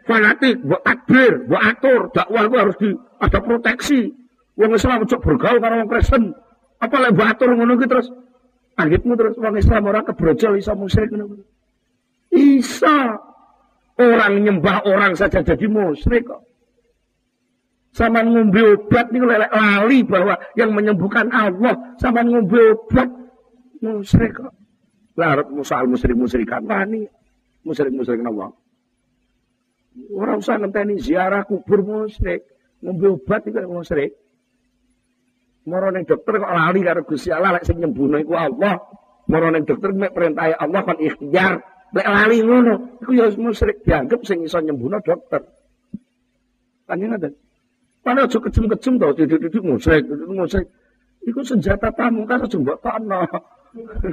fanatik, buat takbir, buat atur, dakwah itu harus di, ada proteksi. Wong Islam cok bergaul karo wong Kristen. Apa lek buat atur ngono ki terus anggitmu terus wong Islam orang kebrojol iso musyrik ngono. Isa orang nyembah orang saja jadi musyrik kok. Sama ngombe obat nih lelek lali bahwa yang menyembuhkan Allah sama ngombe obat musyrik kok. Lah musal musyrik musyrikan wani musyrik musyrik Allah. Orang usah ngenteni ziarah kubur musyrik. Ngombe obat itu musyrik. Moro ning dokter kok lali karo Gusti Allah lek sing nyembuhno iku Allah. Moro ning dokter mek perintah Allah kon ikhtiar, lek lali ngono, iku ya musyrik dianggap sing iso nyembuhno dokter. Kan ngoten. Padahal aja kejem-kejem to, didik-didik musyrik, musyrik. Iku senjata pamungkas aja mbok tokno.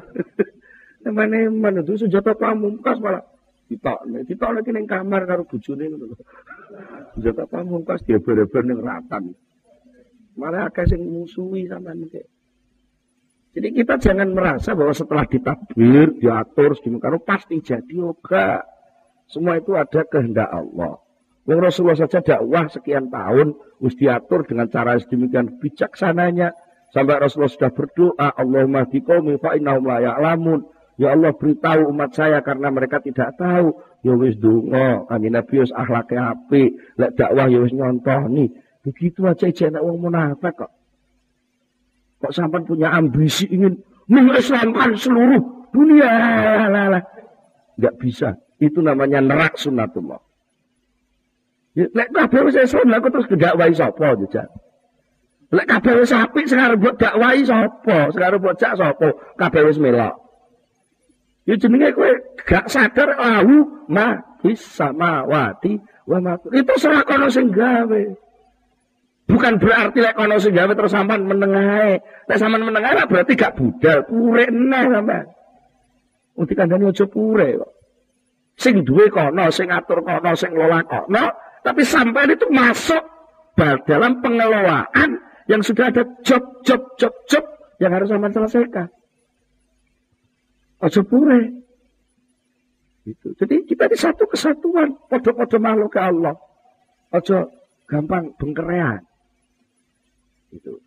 Nemane mana itu senjata pamungkas malah ditokne. Ditokne ki ning kamar karo bojone ngono. Senjata pamungkas dia beber ning ratan. Malah akeh sing musuhi sampean iki. Jadi kita jangan merasa bahwa setelah ditakbir, diatur, dimungkaro pasti jadi yoga. Semua itu ada kehendak Allah. Wong Rasulullah saja dakwah sekian tahun, harus diatur dengan cara sedemikian bijaksananya. Sampai Rasulullah sudah berdoa, Allahumma dikomi fa'innahum la. Ya Allah beritahu umat saya karena mereka tidak tahu. Ya wis dungo, kanji Nabi api. Lek dakwah ya wis nyontoni. Begitu aja jenak wong munafik kok. Kok sampai punya ambisi ingin mengislamkan seluruh dunia. Lah, Nggak bisa. Itu namanya nerak sunatullah. Ya, lek kabeh wis Islam aku terus gedakwahi sapa jejak. Lek kabeh wis apik sing arep mbok dakwahi sapa? Sing arep mbok jak sapa? Kabeh wis melok. Ya jenenge kowe gak sadar lahu ma bisa mawati wa ma itu salah kono sing gawe. Bukan berarti lek kono sing gawe terus sampean menengahe. Lek sampean berarti gak budal, pure neh sampean. Uti kandhane aja pure kok. Sing duwe kono, sing atur kono, sing lola kono, tapi sampai itu masuk dalam pengelolaan yang sudah ada job, job, job, job yang harus sampean selesaikan. Aja pure. Itu. Jadi kita di satu kesatuan, podo-podo makhluk ke Allah. Aja gampang bengkerean. Itu.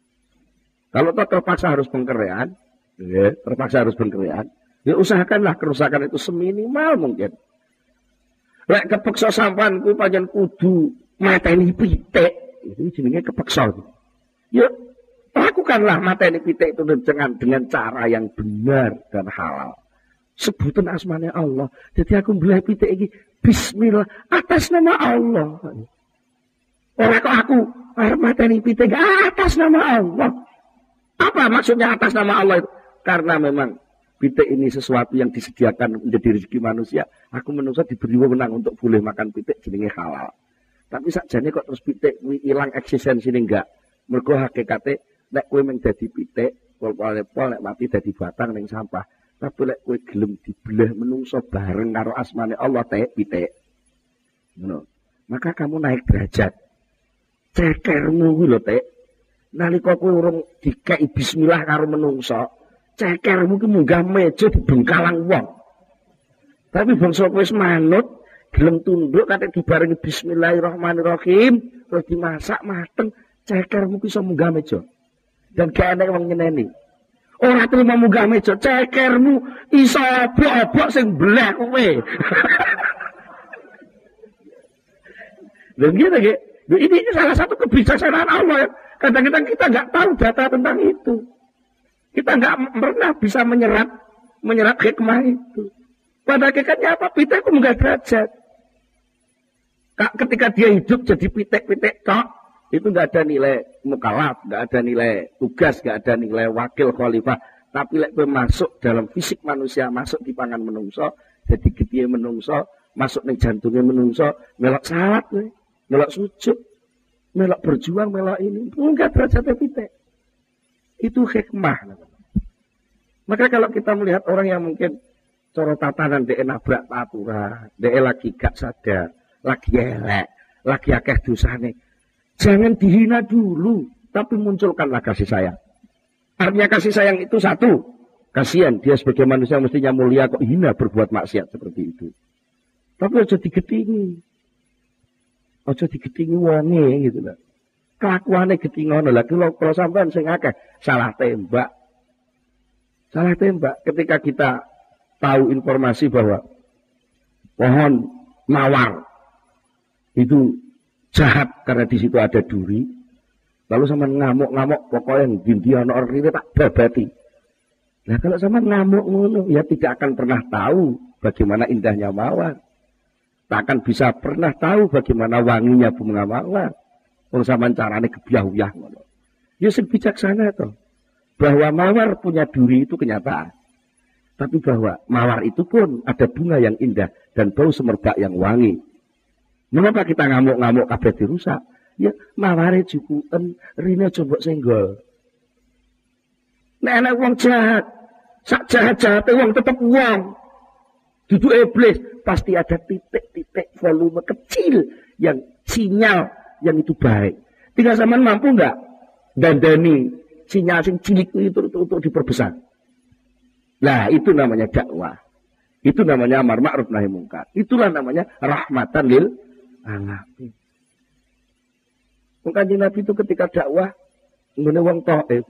Kalau toh terpaksa harus pengkerean, ya, terpaksa harus pengkerean, ya usahakanlah kerusakan itu seminimal mungkin. Lek kepeksa sampanku panjen kudu mateni pitik, itu jenenge kepeksa. Ya lakukanlah mateni pitik itu dengan dengan cara yang benar dan halal. Sebutan asmanya Allah. Jadi aku beli pitik ini Bismillah atas nama Allah. Orang kok aku arep mateni pitik atas nama Allah. Apa maksudnya atas nama Allah itu? Karena memang pitik ini sesuatu yang disediakan menjadi rezeki manusia. Aku menungso diberi wewenang untuk boleh makan pitik jenenge halal. Tapi sakjane kok terus pitik hilang eksistensi ini enggak. Mergo hakikate nek kowe mung dadi pitik, pol-pol nek mati dadi batang ning sampah. Tapi lek kowe gelem dibelah menungso bareng karo asmane Allah teh pitik. Ngono. Maka kamu naik derajat cekermu kuwi lho Tek. Nalika kowe urung dikeki bismillah karo menungso, cekermu ki munggah meja dibengkalang wong. Tapi bangsa kowe wis manut, gelem tunduk kate dibarengi bismillahirrahmanirrahim, terus dimasak mateng, cekermu ki iso munggah meja. Dan gak enek wong nyeneni. Ora terima munggah meja, cekermu iso obok-obok sing belah kowe. Lha ngene ini, ini salah satu kebijaksanaan Allah. Kadang-kadang kita nggak tahu data tentang itu. Kita nggak pernah bisa menyerap menyerap hikmah itu. Pada hakikatnya apa? Pitek itu nggak derajat. Ketika dia hidup jadi pitek-pitek tok, itu nggak ada nilai mukalaf, nggak ada nilai tugas, nggak ada nilai wakil khalifah. Tapi lek masuk dalam fisik manusia, masuk di pangan menungso, jadi gede menungso, masuk nih jantungnya menungso, melok salat nih melok sujud, melok berjuang, melok ini. Enggak derajatnya kita. Itu hikmah. Maka kalau kita melihat orang yang mungkin coro tatanan dia nabrak tatura, dia lagi gak sadar, lagi elek, lagi akeh dosane. Jangan dihina dulu, tapi munculkanlah kasih sayang. Artinya kasih sayang itu satu, kasihan dia sebagai manusia mestinya mulia kok hina berbuat maksiat seperti itu. Tapi aja digetingi. Ojo digetingi wonge gitu loh. Kelakuane getingono lah kalau kalau sampean sing akeh salah tembak. Salah tembak ketika kita tahu informasi bahwa pohon mawar itu jahat karena di situ ada duri. Lalu sama ngamuk-ngamuk pokoknya ana orang ini tak babati. Nah kalau sama ngamuk ngono ya tidak akan pernah tahu bagaimana indahnya mawar. Tak akan bisa pernah tahu bagaimana wanginya bunga mawar. Wong sampean carane gebyah-uyah ngono. Ya sing bijaksana to. Bahwa mawar punya duri itu kenyataan. Tapi bahwa mawar itu pun ada bunga yang indah dan bau semerbak yang wangi. Mengapa kita ngamuk-ngamuk kabeh dirusak? Ya maware cukupen rine coba senggol. Nek ana wong jahat, sak jahat-jahate wong tetep wong. Duduk iblis, pasti ada titik-titik volume kecil yang sinyal yang itu baik. Tinggal zaman mampu enggak dandani sinyal sing cilik itu untuk, untuk diperbesar. Nah, itu namanya dakwah. Itu namanya amar ma'ruf nahi mungkar. Itulah namanya rahmatan lil alamin. Mungkin Nabi itu ketika dakwah ngene wong taif.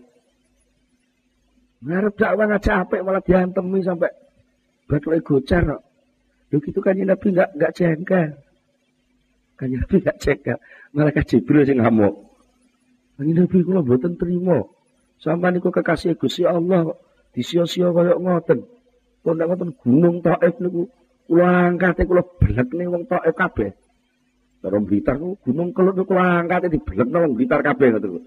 Ngarep dakwah nggak capek malah diantemi sampai bathuke gocar kok. Lho gitu kan Nabi enggak enggak jengkel. Kan Nabi enggak jengkel. Malaikat Jibril sing ngamuk. Kanjeng Nabi kula mboten trima. Sampai niku kekasih Gusti Allah disia-sia kaya ngoten. Kok ngoten gunung Taif niku kula angkate kula belekne wong Taif kabeh. Terus Blitar niku gunung kelut kula angkate dibelekne wong Blitar kabeh ngoten.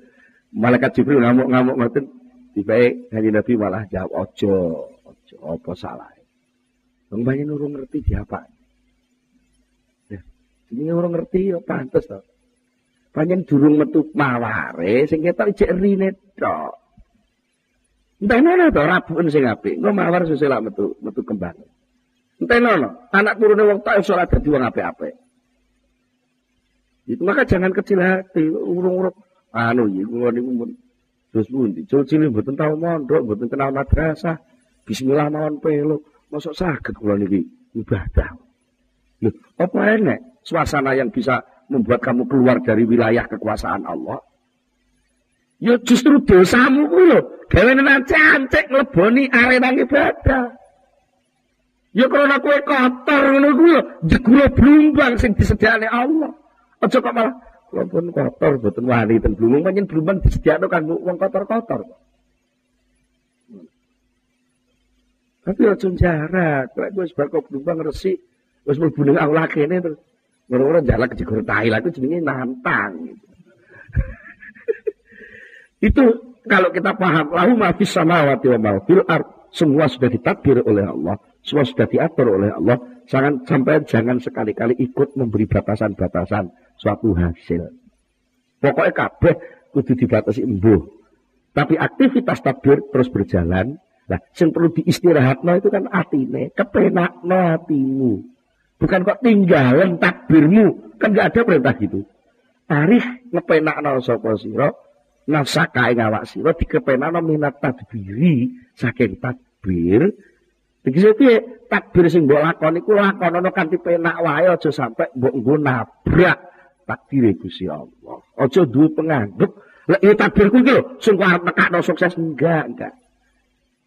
Malaikat Jibril ngamuk-ngamuk ngoten. Tibae Kanjeng Nabi malah jawab ojo, ojo apa salah. Wong banyak urung ngerti diapa. Ya, ini orang ngerti ya pantes to. Panjen durung metu maware sing ketok ijek rine tok. Entah nono to rabun sing apik. Engko mawar susah metu metu kembang. Entah nono, anak wong tok salat dadi wong apik-apik. Itu maka jangan kecil hati, urung-urung anu iki kula niku mun terus pundi? Cilik mboten tau mondok, mboten kenal madrasah. Bismillah mawon pelo. Mosok saged kula niki ibadah. Loh, apa enek suasana yang bisa membuat kamu keluar dari wilayah kekuasaan Allah? Ya justru dosamu ku lho, gawe nanti ancek ngleboni arena ibadah. Ya karena kowe kotor ngono ku lho, jegula blumbang sing disediakne Allah. Aja kok malah kula pun kotor boten wani ten blumbang pancen disediakno kanggo wong kotor-kotor. Tapi aja jarak, kowe wis bar kok blumbang resik, wis mlebu ning aula kene terus Orang-orang jalan ke Jegur Tahil itu jenisnya nantang. Gitu. itu kalau kita paham, lahu mafis samawati wa mafil art, semua sudah ditakdir oleh Allah, semua sudah diatur oleh Allah. Jangan sampai jangan sekali-kali ikut memberi batasan-batasan suatu hasil. Pokoknya kabeh kudu dibatasi embuh. Tapi aktivitas takbir terus berjalan. Nah, yang perlu diistirahatno itu kan atine, kepenakno hatimu. Bukan kok tinggalan takbirmu. Kan gak ada perintah gitu. Tarikh ngepenakno sapa sira nafsaka ing awak sira dikepenakno minat tadbiri saking takbir. Tegese piye? Takbir sing mbok lakoni iku lakonono kanthi penak wae aja sampe mbok nggo nabrak takdire Gusti Allah. Aja duwe penganggep lek ya takbirku iki lho sing kok arep nekakno sukses enggak, enggak.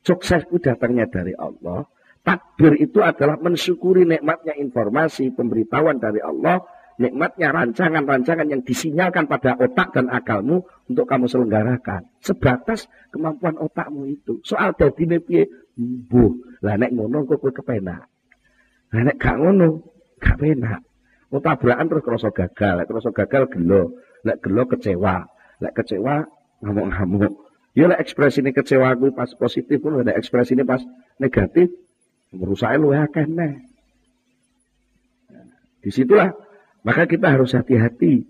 Sukses itu datangnya dari Allah. Takbir itu adalah mensyukuri nikmatnya informasi, pemberitahuan dari Allah, nikmatnya rancangan-rancangan yang disinyalkan pada otak dan akalmu untuk kamu selenggarakan. Sebatas kemampuan otakmu itu. Soal dadi piye? Bu, lah nek ngono kok kowe kepenak. Lah nek gak ngono, gak penak. Mau tabrakan terus kerasa gagal, kerasa gagal gelo, lek gelo kecewa, lek kecewa ngamuk-ngamuk. Ya lek ekspresi ini kecewa gue pas positif pun ada ekspresi ini pas negatif, Merusaknya lu akeh nih. Di situlah maka kita harus hati-hati.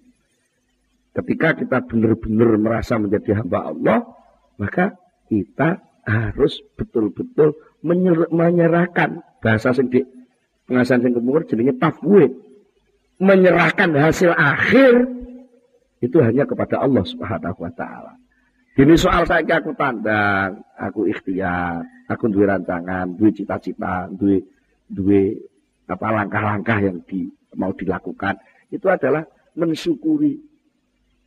Ketika kita benar-benar merasa menjadi hamba Allah, maka kita harus betul-betul menyerahkan bahasa di pengasahan sing kemur jadinya tafwid. Menyerahkan hasil akhir itu hanya kepada Allah Subhanahu wa taala. Ini soal saya aku tandang, aku ikhtiar, aku duwe rancangan, duwe cita-cita, duwe duwe apa langkah-langkah yang di, mau dilakukan. Itu adalah mensyukuri.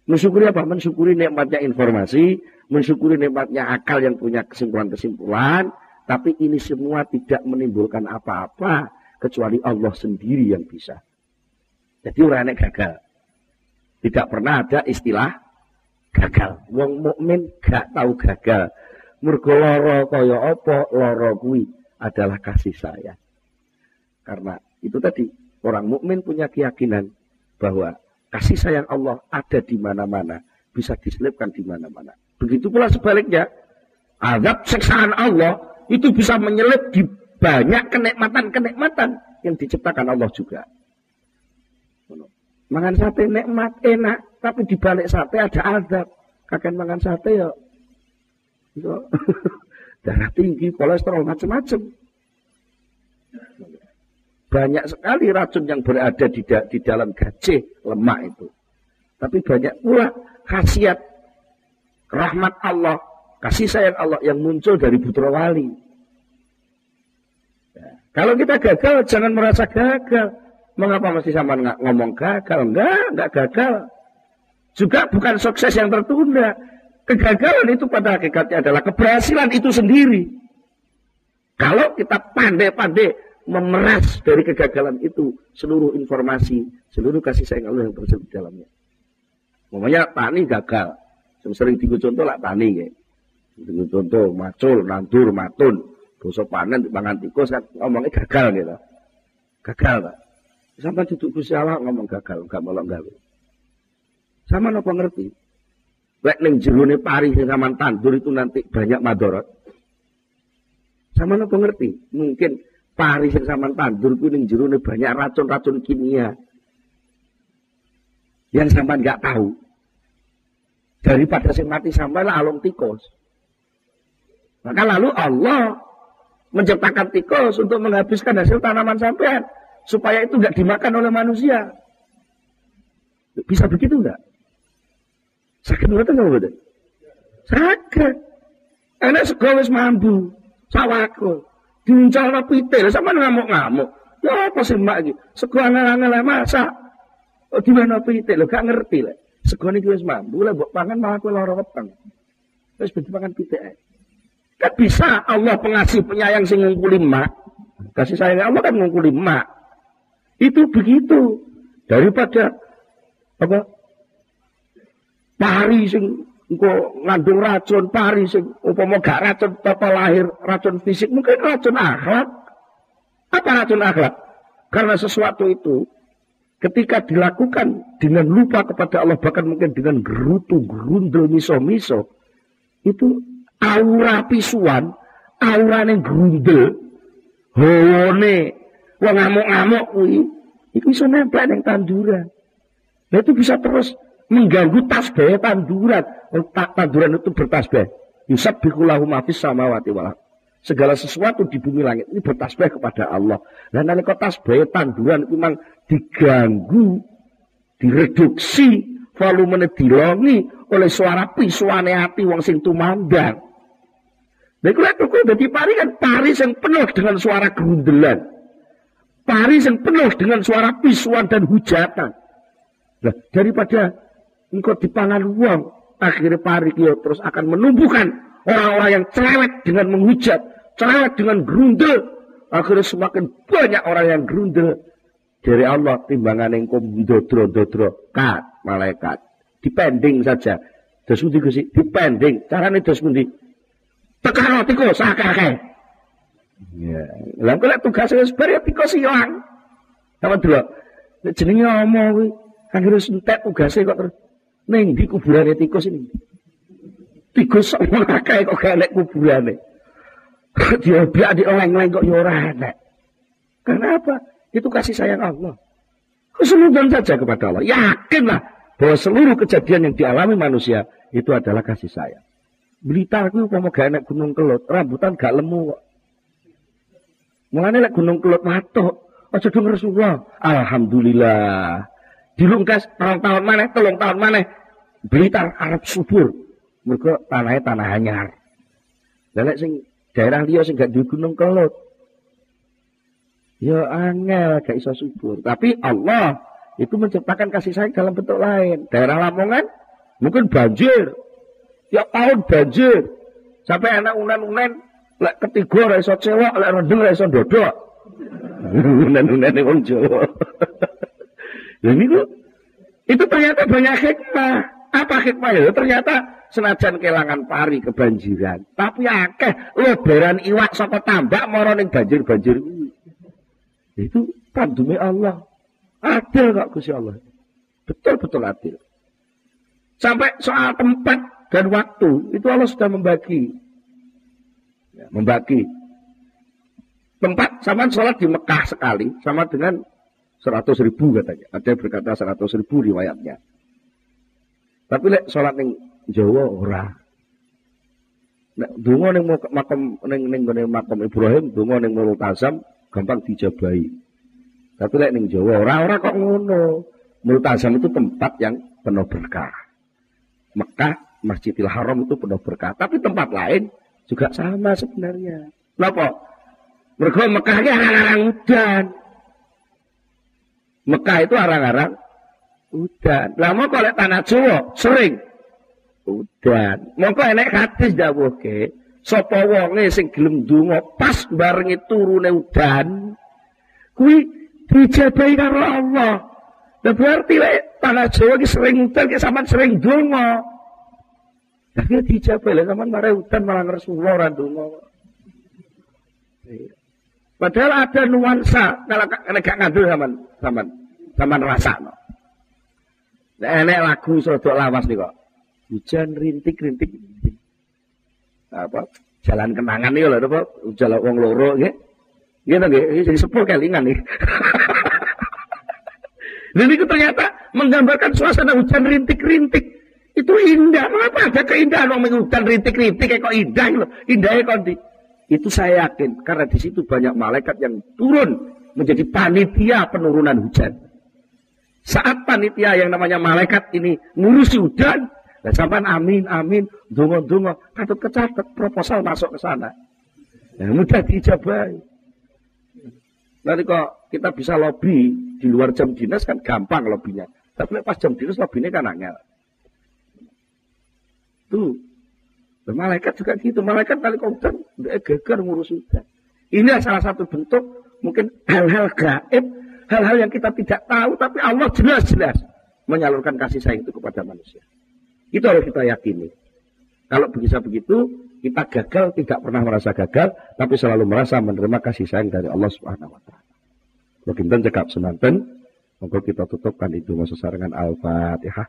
Mensyukuri apa? Mensyukuri nikmatnya informasi, mensyukuri nikmatnya akal yang punya kesimpulan-kesimpulan, tapi ini semua tidak menimbulkan apa-apa kecuali Allah sendiri yang bisa. Jadi orang gagal. Tidak pernah ada istilah gagal. Wong mukmin gak tahu gagal. Mergo lara kaya apa? Lara kuwi adalah kasih sayang. Karena itu tadi orang mukmin punya keyakinan bahwa kasih sayang Allah ada di mana-mana, bisa diselipkan di mana-mana. Begitu pula sebaliknya, azab seksaan Allah itu bisa menyelip di banyak kenikmatan-kenikmatan yang diciptakan Allah juga. Mangan sate nikmat, enak, tapi di balik sate ada azab. Kakek mangan sate ya, ya darah tinggi, kolesterol macam-macam. Banyak sekali racun yang berada di, da di dalam gajah lemak itu. Tapi banyak pula khasiat rahmat Allah, kasih sayang Allah yang muncul dari putra wali. Ya. Kalau kita gagal, jangan merasa gagal. Mengapa masih sama ngomong gagal? Enggak, enggak gagal. Juga bukan sukses yang tertunda. Kegagalan itu pada hakikatnya adalah keberhasilan itu sendiri. Kalau kita pandai-pandai memeras dari kegagalan itu seluruh informasi, seluruh kasih sayang Allah yang tersedia di dalamnya. Namanya tani gagal. Sering digo contoh lah tani ya. Digo contoh macul, nandur, matun. Dosa panen pangan tikus kan ngomongnya gagal gitu. Gagal Pak. Sampai duduk Gusti ngomong gagal, enggak molok gawe. Sama nopo ngerti? Lek ning jerone pari sing sampean tandur itu nanti banyak madorot. Sama nopo ngerti? Mungkin pari sing sampean tandur itu ning jerone banyak racun-racun kimia yang sampai nggak tahu. Daripada sing mati sampai lah alung tikus. Maka lalu Allah menciptakan tikus untuk menghabiskan hasil tanaman sampean supaya itu nggak dimakan oleh manusia. Bisa begitu nggak? Sakit menurut nggak betul? Sakit. Enak segawes mambu, sawako, diuncal pitil, sama ngamuk-ngamuk. Ya apa sih mak iki? Sego angel-angel. Oh di mana pitik gak ngerti lah. Segone iki wis mampu lah mbok pangan malah kowe lara weteng. Wis ben pangan pitik. Kan bisa Allah pengasih penyayang sing ngungkuli mak. Kasih sayang Allah kan ngungkuli mak. Itu begitu. Daripada apa? Pari sing engko ngandung racun, pari sing upama gak racun tata lahir, racun fisik, mungkin racun akhlak. Apa racun akhlak? Karena sesuatu itu ketika dilakukan dengan lupa kepada Allah bahkan mungkin dengan gerutu, gerundel, miso-miso itu aura pisuan aura yang gerundel hawane wong ngamuk-ngamuk itu bisa nempel yang tanduran nah itu bisa terus mengganggu tasbih tanduran oh, tanduran itu bertasbih yusab bikulahu mafis samawati walak segala sesuatu di bumi langit ini bertasbih kepada Allah. Dan nanti kau tasbih tanduran itu memang diganggu, direduksi, volumenya dilongi oleh suara pisuane hati wong sing tumandang. Nah, itu lihat jadi pari kan pari yang penuh dengan suara gerundelan. Pari yang penuh dengan suara pisuan dan hujatan. Nah, daripada engkau dipangan uang, akhirnya pari kio terus akan menumbuhkan orang-orang yang cerewet dengan menghujat, cerewet dengan gerundel. Akhirnya semakin banyak orang yang gerundel. Dari Allah timbangan kum dodro dodro kat malaikat. Dipending saja. Terus pundi Gusti? Dipending. Carane terus pundi? Tekan tikus sakake ya. Lha kok lek tugas wis bar ya tikus ilang sama dulu jenenge omong anggere entek tugase kok terus ning di kuburane tikus ini tikus sama akeh kok gak nek kuburane dia biak di oleng-oleng kok ya ora enek kenapa itu kasih sayang Allah. Keseluruhan saja kepada Allah. Yakinlah bahwa seluruh kejadian yang dialami manusia itu adalah kasih sayang. Blitar itu mau gak enak gunung kelut, rambutan gak lemu kok. Gunung kelut matuk, aja dong Rasulullah. Alhamdulillah. Dilungkas tahun tahun mana, telung tahun mana, Blitar Arab subur. Mereka tanahnya tanah anyar. Lek sing daerah liya sing gak di gunung kelut, Ya angel gak iso subur. Tapi Allah itu menciptakan kasih sayang dalam bentuk lain. Daerah Lamongan mungkin banjir. Tiap tahun banjir. Sampai anak unen-unen lek ketiga ora iso cewek, lek rendeng ora iso dodok. Unen-unen wong Jawa. Ya niku itu ternyata banyak hikmah. Apa hikmah ya? Ternyata senajan kelangan pari kebanjiran, tapi akeh lebaran iwak saka tambak mara banjir-banjir itu tandume Allah. Adil kok Gusti Allah. Betul-betul adil. Sampai soal tempat dan waktu itu Allah sudah membagi. Ya, membagi. Tempat sama sholat di Mekah sekali sama dengan seratus ribu katanya. Ada yang berkata seratus ribu riwayatnya. Tapi lek sholat ning Jawa ora. Nek donga ning makam ning ning makam Ibrahim, donga ning Multazam gampang dijabahi. Tapi lek ning Jawa ora ora kok ngono. Multazam itu tempat yang penuh berkah. Mekah, Masjidil Haram itu penuh berkah. Tapi tempat lain juga sama sebenarnya. Kenapa? Mereka Mekahnya arang-arang udan. Mekah itu arang-arang udan. Lama kalau tanah Jawa sering udan. Mongko enek hadis dawuhke, sapa wonge sing gelem donga pas barengi turune udan, kuwi dijabahi karo Allah. Nah, berarti lek tanah Jawa ki sering udan ki sampean sering donga. Tapi dijabahi lek sampean mare udan malah ngresula ora donga. Iya. Padahal ada nuansa kalau gak ngandel zaman zaman zaman rasa. No. Nah, enek lagu sodok lawas nih kok. Hujan rintik-rintik. Apa? Jalan kenangan nih lho apa? Jalan wong loro nggih. Nggih nggih, jadi sepuh kelingan nih. Dan itu ternyata menggambarkan suasana hujan rintik-rintik. Itu indah. Mengapa ada keindahan orang hujan rintik-rintik kok indah loh. Indahnya kok di. Itu saya yakin karena di situ banyak malaikat yang turun menjadi panitia penurunan hujan. Saat panitia yang namanya malaikat ini ngurusi hujan, dan sampai amin amin, dungo dungo, patut kecatat proposal masuk ke sana. Ya, mudah dijabai. Nanti kok kita bisa lobby di luar jam dinas kan gampang lobbynya. Tapi pas jam dinas lobbynya kan angel. Tuh, malaikat juga gitu. Malaikat kali udah geger ngurus hujan. Ini salah satu bentuk mungkin hal-hal gaib, hal-hal yang kita tidak tahu, tapi Allah jelas-jelas menyalurkan kasih sayang itu kepada manusia. Itu harus kita yakini. Kalau bisa begitu, kita gagal tidak pernah merasa gagal, tapi selalu merasa menerima kasih sayang dari Allah Subhanahu Wa Taala. Beginten cekap semanten, monggo kita tutupkan itu masa sarangan Al-Fatihah.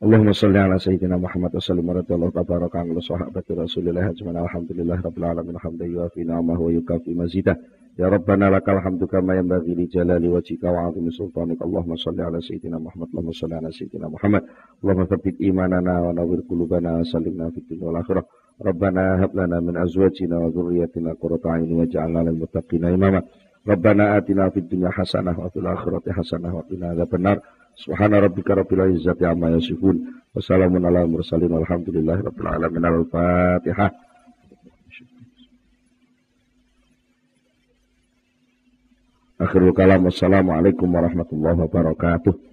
Allahumma salli ala sayyidina Muhammad wa sallim wa radiyallahu tabaraka ala sahabati Rasulillah ajma'in. Alhamdulillah rabbil alamin. Hamdan yuafi ni'amahu wa yukafi mazidah. Ya rabbana lakal hamdu kama yanbaghi li jalali wajhika wa 'azimi sultanik Allahumma salli ala sayyidina Muhammad Allahumma salli ala sayyidina Muhammad. Allahumma thabbit imanana wa nawwir qulubana wa sallimna fid dunya wal akhirah. Rabbana hab lana min azwajina wa dhurriyyatina qurrata a'yun waj'alna lil muttaqina imama Rabbana atina fid dunya hasanah wa fil akhirati hasanah wa qina adzabannar Subhana rabbika rabbil izzati amma yasifun. Wassalamun ala mursalin walhamdulillahi rabbil alamin. Al-Fatihah. Akhirul kalam. Wassalamualaikum warahmatullahi wabarakatuh.